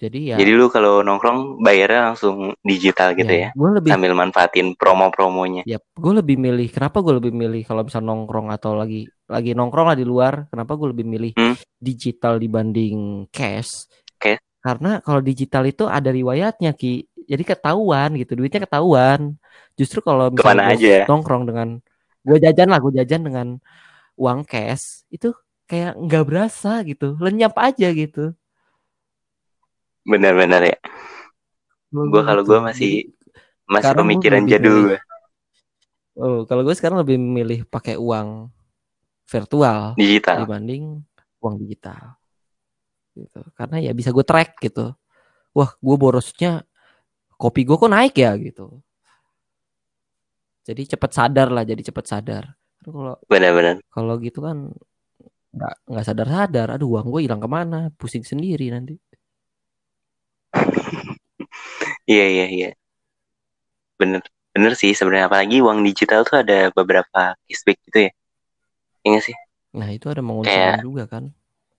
Jadi ya. jadi lu kalau nongkrong bayarnya langsung digital gitu ya. Gue lebih Sambil manfaatin promo-promonya. Ya, gue lebih milih. Kenapa gue lebih milih kalau bisa nongkrong atau lagi lagi nongkrong lah di luar? Kenapa gue lebih milih Hmm. digital dibanding cash? Cash? Karena kalau digital itu ada riwayatnya ki, jadi ketahuan gitu, duitnya ketahuan. Justru kalau misalnya aja? nongkrong dengan gue jajan lah, gue jajan dengan uang cash itu kayak nggak berasa gitu, lenyap aja gitu. Benar-benar ya. Gue kalau gue masih masih sekarang pemikiran jadul gue. Oh, kalau gue sekarang lebih memilih pakai uang virtual Digital. dibanding uang digital. Gitu. Karena ya bisa gue track gitu. Wah, gue borosnya kopi gue kok naik ya gitu. Jadi cepet sadar lah, jadi cepet sadar. Kalau Benar-benar. kalau gitu kan nggak nggak sadar sadar. Aduh, uang gue hilang ke mana? Pusing sendiri nanti. Iya iya iya. Bener bener sih sebenarnya apalagi uang digital tuh ada beberapa cashback gitu ya. Iya sih? Nah itu ada menguntungkan Kayak- juga kan.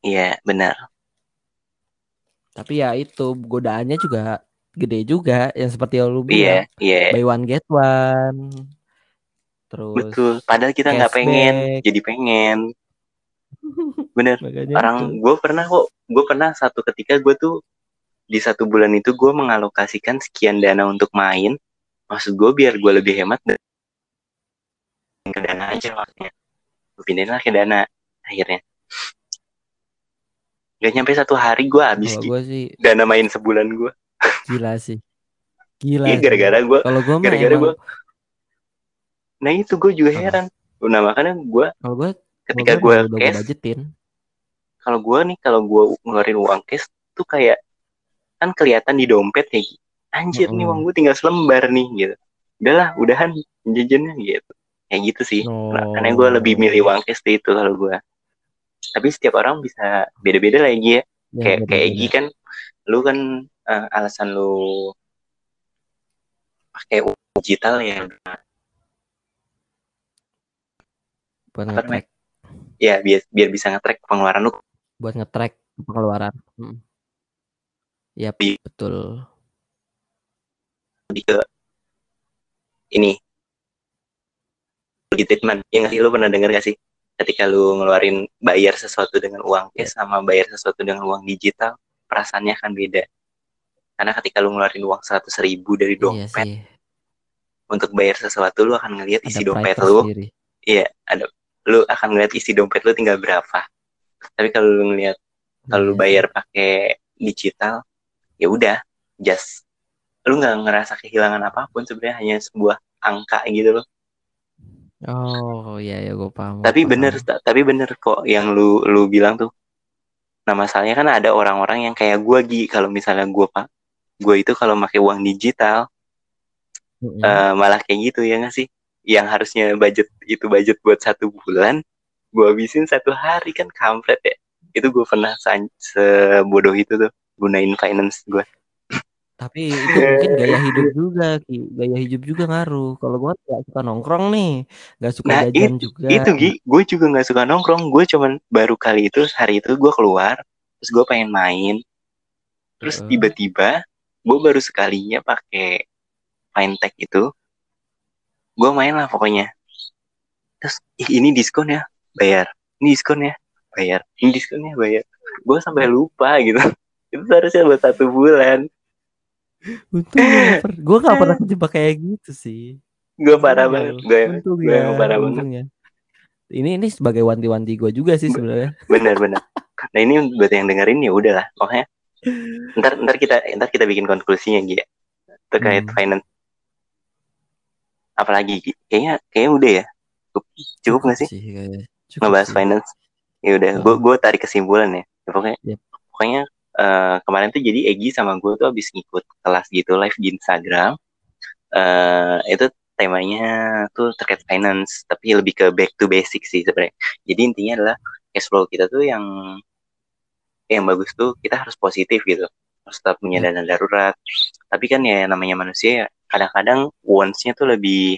Iya benar. Tapi ya itu godaannya juga gede juga. Yang seperti yang lu Iya bilang. iya. Buy one get one. Terus Betul. Padahal kita nggak pengen, jadi pengen. Bener. Makanya Orang gue pernah kok, gue pernah satu ketika gue tuh di satu bulan itu gue mengalokasikan sekian dana untuk main. Maksud gue biar gue lebih hemat dan ke dana aja maksudnya. Gue pindahin lah ke dana akhirnya. Gak nyampe satu hari gue habis gue sih Dana main sebulan gue. gila sih. Gila. Iya sih. gara-gara gue. Kalau gue gara-gara emang gua- Nah itu gue juga heran. Nah makanya gue kalau gue ketika gue gue cash, budgetin. kalau gue nih kalau gue ngeluarin uang cash tuh kayak kan kelihatan di dompet ya Gi. Anjir nih Mm-mm. uang gue tinggal selembar nih gitu. Udahlah, udahan jajannya gitu. Kayak gitu sih. Oh. Makanya gue lebih milih uang cash itu kalau gue. Tapi setiap orang bisa beda-beda lagi ya. Ya, kayak kayak. Egi kan lu kan eh, alasan lu pakai uang digital ya buat nge-track, ya biar biar bisa nge-track pengeluaran lu buat nge-track pengeluaran. Hmm. Yap, betul. lebih ke ini. Di treatment. Ya nggak sih? Lu pernah denger gak sih? Ketika lu ngeluarin bayar sesuatu dengan uang cash sama bayar sesuatu dengan uang digital perasaannya akan beda. Karena ketika lu ngeluarin uang seratus ribu dari Iya dompet sih. untuk bayar sesuatu lu akan ngelihat isi dompet lu. iya ada lu akan ngeliat isi dompet lu tinggal berapa. Tapi kalau lu ngeliat kalau lu Iya bayar pakai digital ya udah just lu nggak ngerasa kehilangan apa pun sebenarnya hanya sebuah angka gitu loh. Oh iya ya gue paham. tapi paham. bener ta- tapi bener kok yang lu lu bilang tuh nah masalahnya kan ada orang-orang yang kayak gua Gi kalau misalnya gua pak gua itu kalau pakai uang digital Mm-mm. eh, malah kayak gitu ya nggak sih yang harusnya budget itu budget buat satu bulan gua habisin satu hari kan kampret ya itu gua pernah sebodoh itu tuh gunain finance gua. Tapi itu mungkin gaya hidup juga, Ki. Gaya hidup juga ngaruh. Kalau gue nggak suka nongkrong nih, nggak suka Nah, jajan juga. itu Gi. Gue juga nggak suka nongkrong. Gue cuman baru kali itu hari itu gue keluar terus gue pengen main. Terus tiba-tiba gue baru sekalinya pakai fintech itu. Gue main lah pokoknya. Terus "Ih, ini diskon ya bayar. Ini diskon ya bayar. Ini diskon ya bayar. Gue sampai lupa gitu itu harusnya buat satu bulan Untung gue gak pernah kejebak kayak gitu sih. gue parah Untung ya banget lu. gue ya, emang parah banget ya. Ini ini sebagai wanti-wanti gue juga sih sebenarnya. bener-bener nah ini buat yang dengerin ya udahlah pokoknya ntar ntar kita ntar kita bikin konklusinya gitu terkait Hmm. finance apalagi Gi? kayaknya kayaknya udah ya cukup cukup nggak sih. Cukup ngebahas sih. finance ya udah gue gue tarik kesimpulan ya, Ya, pokoknya Yep. pokoknya eh, kemarin tuh jadi Egi sama gue tuh habis ngikut kelas gitu live di Instagram eh itu temanya tuh terkait finance tapi lebih ke back to basic sih sebenarnya jadi intinya adalah cash flow kita tuh yang yang bagus tuh kita harus positif gitu harus tetap punya Yep. dana darurat tapi kan ya namanya manusia ya kadang-kadang wants-nya tuh lebih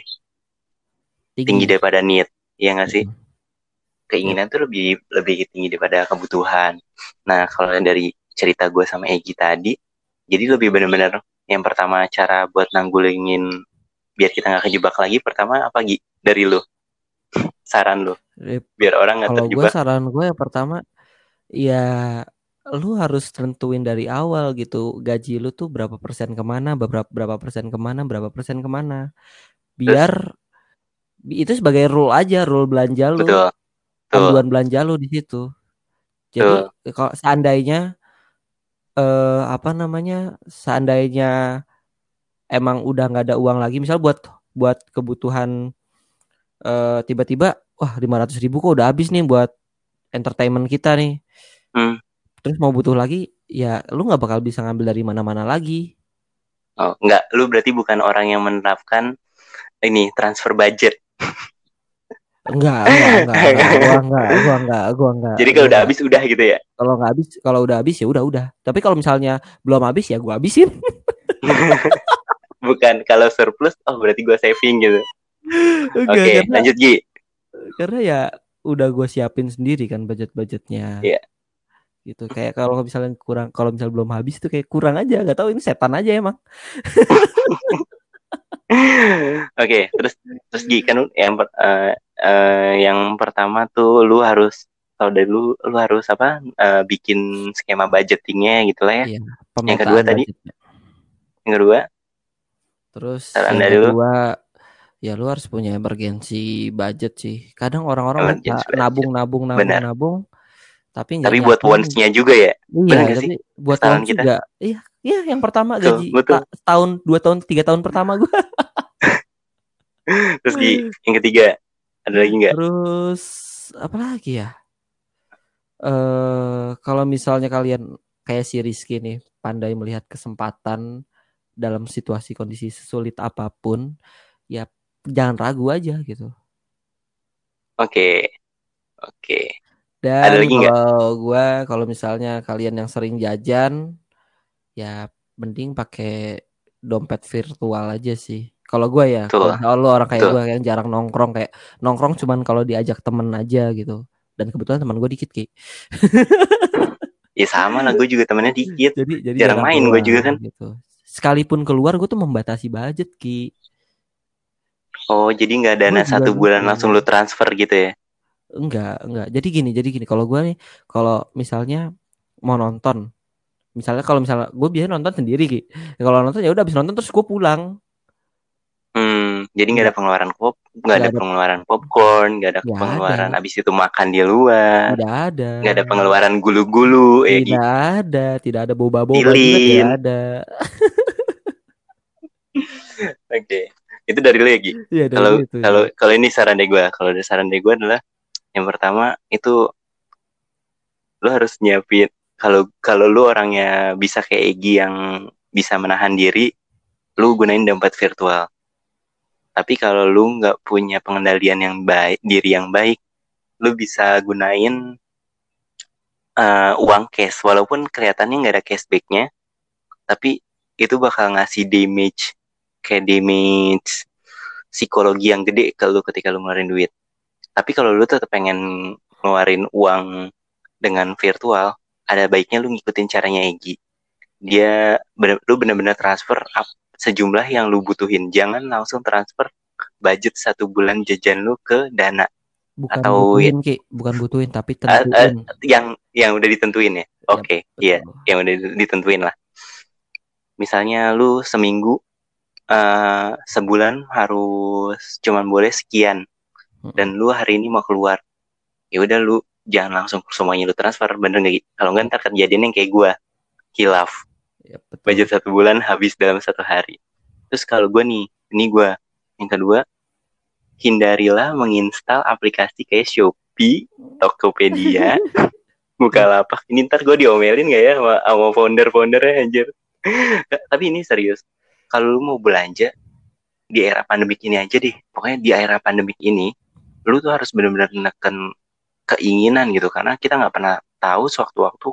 tinggi daripada need ya nggak sih Hmm. keinginan tuh lebih lebih tinggi daripada kebutuhan. Nah kalau dari cerita gue sama Egi tadi, jadi lebih benar-benar yang pertama cara buat nanggulingin biar kita nggak kejebak lagi. Pertama apa Gi? Dari lu? Saran lu. Biar orang nggak Kalau gue terjebak. saran gue yang pertama ya lu harus tentuin dari awal gitu gaji lu tuh berapa persen ke mana berapa berapa persen ke mana berapa persen ke mana. Biar bi- itu sebagai rule aja rule belanja lu. Betul, betul, panduan belanja lu di situ. Jadi kalau seandainya eh apa namanya seandainya emang udah nggak ada uang lagi misal buat buat kebutuhan eh tiba-tiba wah 500 ribu kok udah habis nih buat entertainment kita nih Hmm. terus mau butuh lagi ya lu nggak bakal bisa ngambil dari mana-mana lagi Oh, nggak, lu berarti bukan orang yang menerapkan ini transfer budget. Enggak enggak enggak, enggak gua enggak gua enggak gua enggak Jadi kalau Gua udah enggak. habis udah gitu ya. kalau nggak habis kalau udah habis ya udah udah tapi kalau misalnya belum habis ya gua habisin bukan kalau surplus, oh berarti gue saving gitu. Oke, Enggak, karena, lanjut Gi. karena ya udah gue siapin sendiri kan budget-budgetnya Iya. gitu kayak kalau misalnya kurang kalau misalnya belum habis tuh kayak kurang aja nggak tahu ini setan aja emang Oke, terus terus Gi kan yang per- eh, yang pertama tuh lu harus kalau dari lu lu harus apa eh, bikin skema budgetingnya gitu lah ya. Iya, Yang kedua pemetaan tadi? budgetnya. Yang kedua, terus yang dari lu? kedua ya lu harus punya emergency budget sih kadang orang-orang nabung nabung nabung Benar. nabung tapi Tapi buat wants-nya juga ya. Iya, tapi sih? buat wants kita? juga. Iya, iya yang pertama Betul, gaji betul. ta- tahun, dua tahun, tiga tahun pertama gue. Terus di yang ketiga ada lagi nggak? Terus apa lagi ya? Eh kalau misalnya kalian kayak si Rizky nih pandai melihat kesempatan dalam situasi kondisi sulit apa pun, ya jangan ragu aja gitu. Oke. Oke. Dan Ada lagi kalau gua kalau misalnya kalian yang sering jajan, ya mending pakai dompet virtual aja sih. Kalau gua ya, kalau lo orang kayak gua yang jarang nongkrong kayak nongkrong cuman kalau diajak temen aja gitu. Dan kebetulan teman gue dikit ki. Ya sama lah, gue juga temennya dikit. Jadi jadi Jarang main gua juga kan. Gitu. Sekalipun keluar gue tuh membatasi budget ki. Oh, jadi nggak Gua dana juga satu gitu. bulan langsung lu transfer gitu ya? Enggak, enggak. Jadi gini, jadi gini. Kalau gue nih, kalau misalnya mau nonton, misalnya kalau misalnya gue biasa nonton sendiri ki. Kalau nonton ya udah habis nonton terus gue pulang. Hmm, jadi nggak ada pengeluaran pop, nggak ada ada. pengeluaran popcorn, nggak ada Nggak pengeluaran ada. abis itu makan di luar, Tidak ada. nggak ada pengeluaran gulu-gulu, ya Tidak gitu. ada, tidak ada boba-boba tidak ada. Oke, itu dari lu ya Gi? Iya Kalau itu. kalau kalau ini saran dari gue, kalau dari saran dari gue adalah yang pertama itu lu harus nyiapin kalau kalau lu orangnya bisa kayak Egi yang bisa menahan diri, lu gunain dompet virtual. Tapi kalau lu nggak punya pengendalian yang baik, diri yang baik, lu bisa gunain eh, uang cash, walaupun kelihatannya nggak ada cashbacknya, tapi itu bakal ngasih damage kayak damage psikologi yang gede ke lu ketika lu ngeluarin duit. Tapi kalau lu tetap pengen ngeluarin uang dengan virtual, ada baiknya lu ngikutin caranya Egi. Dia bener, lu bener-bener transfer sejumlah yang lu butuhin. Jangan langsung transfer budget satu bulan jajan lu ke dana bukan atau butuhin ki, bukan butuhin tapi eh, tentuin. yang yang udah ditentuin ya. Oke, iya, Betul. yang udah ditentuin lah. Misalnya lu seminggu eh sebulan harus cuman boleh sekian dan lu hari ini mau keluar. Ya udah lu jangan langsung semuanya lu transfer bener nggak? Kalau nggak ntar kejadian yang kayak gua hilaf Ya, betul. budget satu bulan habis dalam satu hari. Terus kalau gua nih, ini gua yang kedua hindarilah menginstal aplikasi kayak Shopee, Tokopedia, Bukalapak. Ini ntar gue diomelin gak ya sama, sama founder-foundernya anjir. Tapi ini serius. Kalau lu mau belanja di era pandemik ini aja deh. Pokoknya di era pandemik ini, lu tuh harus benar-benar neken keinginan gitu. Karena kita nggak pernah tahu sewaktu-waktu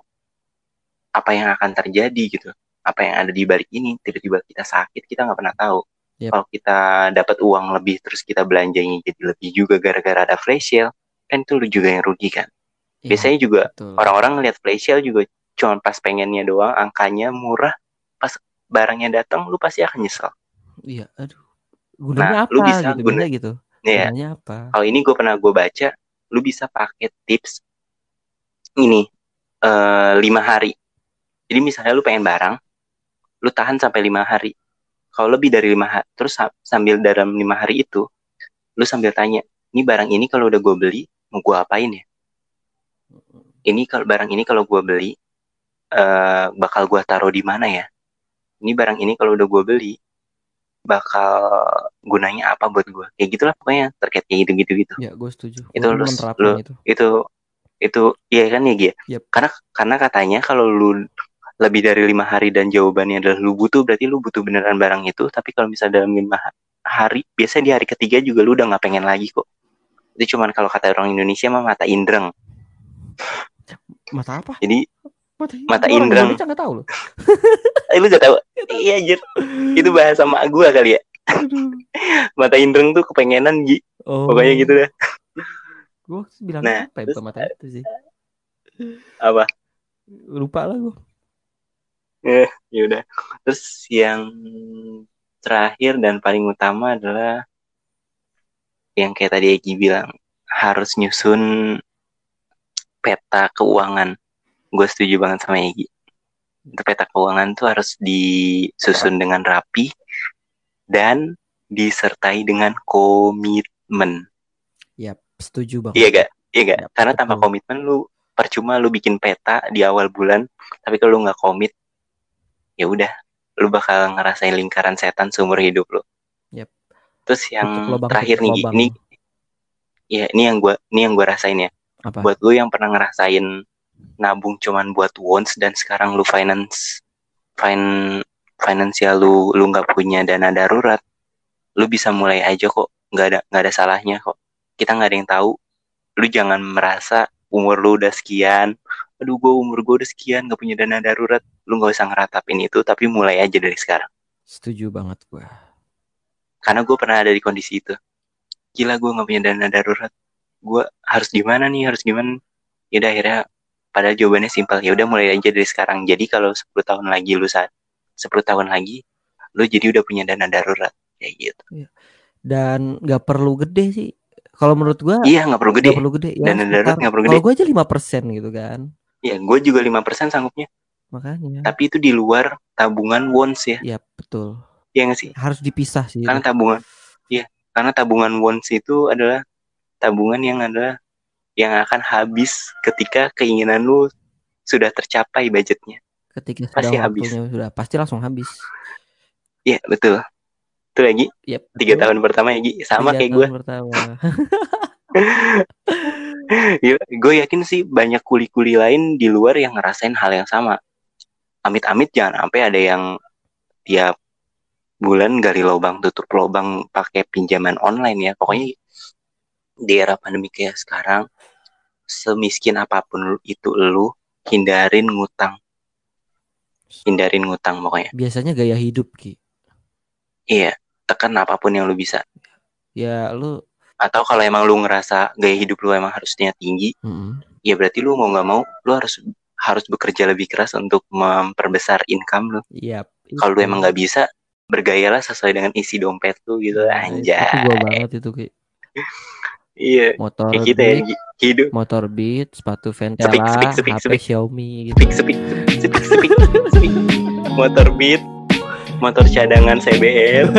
apa yang akan terjadi gitu. Apa yang ada di balik ini. Tiba-tiba kita sakit, kita nggak pernah tahu. Yep. Kalau kita dapat uang lebih, terus kita belanjanya jadi lebih juga gara-gara ada flash sale, kan itu lu juga yang rugi kan. Iya, Biasanya juga betul. orang-orang ngeliat flash sale juga cuma pas pengennya doang, angkanya murah, pas barangnya datang lu pasti akan nyesel. Iya, aduh. Gunanya Nah, apa lu bisa gitu, guna- gitu. Ya, Gunanya apa? kalau ini gue pernah gue baca, lu bisa pakai tips ini eh lima hari. Jadi misalnya lu pengen barang, lu tahan sampai lima hari. Kalau lebih dari lima hari, terus sa- sambil dalam lima hari itu, lu sambil tanya, ini barang ini kalau udah gue beli, mau gue apain ya? Ini kalau barang ini kalau gue beli, eh bakal gue taruh di mana ya? Ini barang ini kalau udah gue beli, bakal gunanya apa buat gue? Kayak gitulah pokoknya terkait kayak gitu-gitu gitu. Ya, gue setuju. Itu lu- lu- itu. itu itu iya kan ya Gia? Yep. Karena karena katanya kalau lu lebih dari lima hari dan jawabannya adalah lu butuh berarti lu butuh beneran barang itu. Tapi kalau misalnya dalam lima ha- hari, biasanya di hari ketiga juga lu udah nggak pengen lagi kok. Itu cuman kalau kata orang Indonesia mah mata indreng. Mata apa? Jadi Mata, Mata gua. Indonesia nggak tahu loh. eh, lu gak tahu? Iya anjir. Itu bahasa mak gua kali ya. Mata indreng tuh kepengenan Gi. Oh. Pokoknya gitu dah. Gue bilang Nah, apa ya terus- mata itu sih. Apa? Lupa lah gue. Ya udah. Terus yang terakhir dan paling utama adalah yang kayak tadi Egi bilang harus nyusun peta keuangan. Gue setuju banget sama Egi. Itu peta keuangan tuh harus disusun dengan rapi dan disertai dengan komitmen. Yap, setuju banget. iya gak iya gak Yap, karena tanpa betul. komitmen lu percuma lu bikin peta di awal bulan tapi kalau lu nggak komit ya udah lu bakal ngerasain lingkaran setan seumur hidup lu. Yep. terus yang lubang, terakhir nih ini ya ini yang gua ini yang gua rasain ya. Apa? buat lu yang pernah ngerasain nabung cuman buat wants dan sekarang lu finance fin finansial lu lu nggak punya dana darurat lu bisa mulai aja kok. Nggak ada nggak ada salahnya kok. Kita nggak ada yang tahu. Lu jangan merasa umur lu udah sekian aduh gue umur gue udah sekian nggak punya dana darurat. Lu nggak usah ngeratapin itu tapi mulai aja dari sekarang. Setuju banget gua. karena gue pernah ada di kondisi itu. Gila gue nggak punya dana darurat. Gue harus gimana nih harus gimana? Ya udah akhirnya padahal jawabannya simpel. Ya udah mulai aja dari sekarang. Jadi kalau 10 tahun lagi lu saat 10 tahun lagi lu jadi udah punya dana darurat. Kayak gitu. Dan nggak perlu gede sih. Kalau menurut gua iya nggak perlu gede. nggak perlu gede. Ya, Dana darurat nggak perlu Kalau gede. gua aja 5% gitu kan. Ya gue juga 5% sanggupnya Makanya. tapi itu di luar tabungan wants ya Ya betul. ya nggak sih Harus dipisah sih. karena tabungan iya karena tabungan wants itu adalah tabungan yang adalah yang akan habis ketika keinginan lu sudah tercapai budgetnya Ketika pasti sudah habis. waktunya sudah pasti langsung habis. iya betul itu lagi Yep, tiga betul. tahun pertama ya Gi sama Tiga kayak gue tahun pertama. gue yakin sih banyak kuli-kuli lain di luar yang ngerasain hal yang sama amit-amit jangan sampai ada yang tiap bulan gali lubang tutup lubang pakai pinjaman online ya pokoknya di era pandemi kayak sekarang semiskin apa pun itu lu hindarin ngutang hindarin ngutang pokoknya Biasanya gaya hidup ki. iya tekan apa pun yang lu bisa Ya lu atau kalau emang lu ngerasa gaya hidup lu emang harusnya tinggi mm-mm. ya berarti lu mau nggak mau lu harus harus bekerja lebih keras untuk memperbesar income lu Iya. kalau lu emang nggak bisa bergayalah sesuai dengan isi dompet lu gitu Nah, anjay Itu gua banget itu ki. iya Motor kayak kita ya Beat, Gi- hidup motor Beat, sepatu Ventela, Sepik, sepik, sepik, HP sepik. Xiaomi gitu. sepik sepik sepik sepik sepik motor beat motor cadangan CBR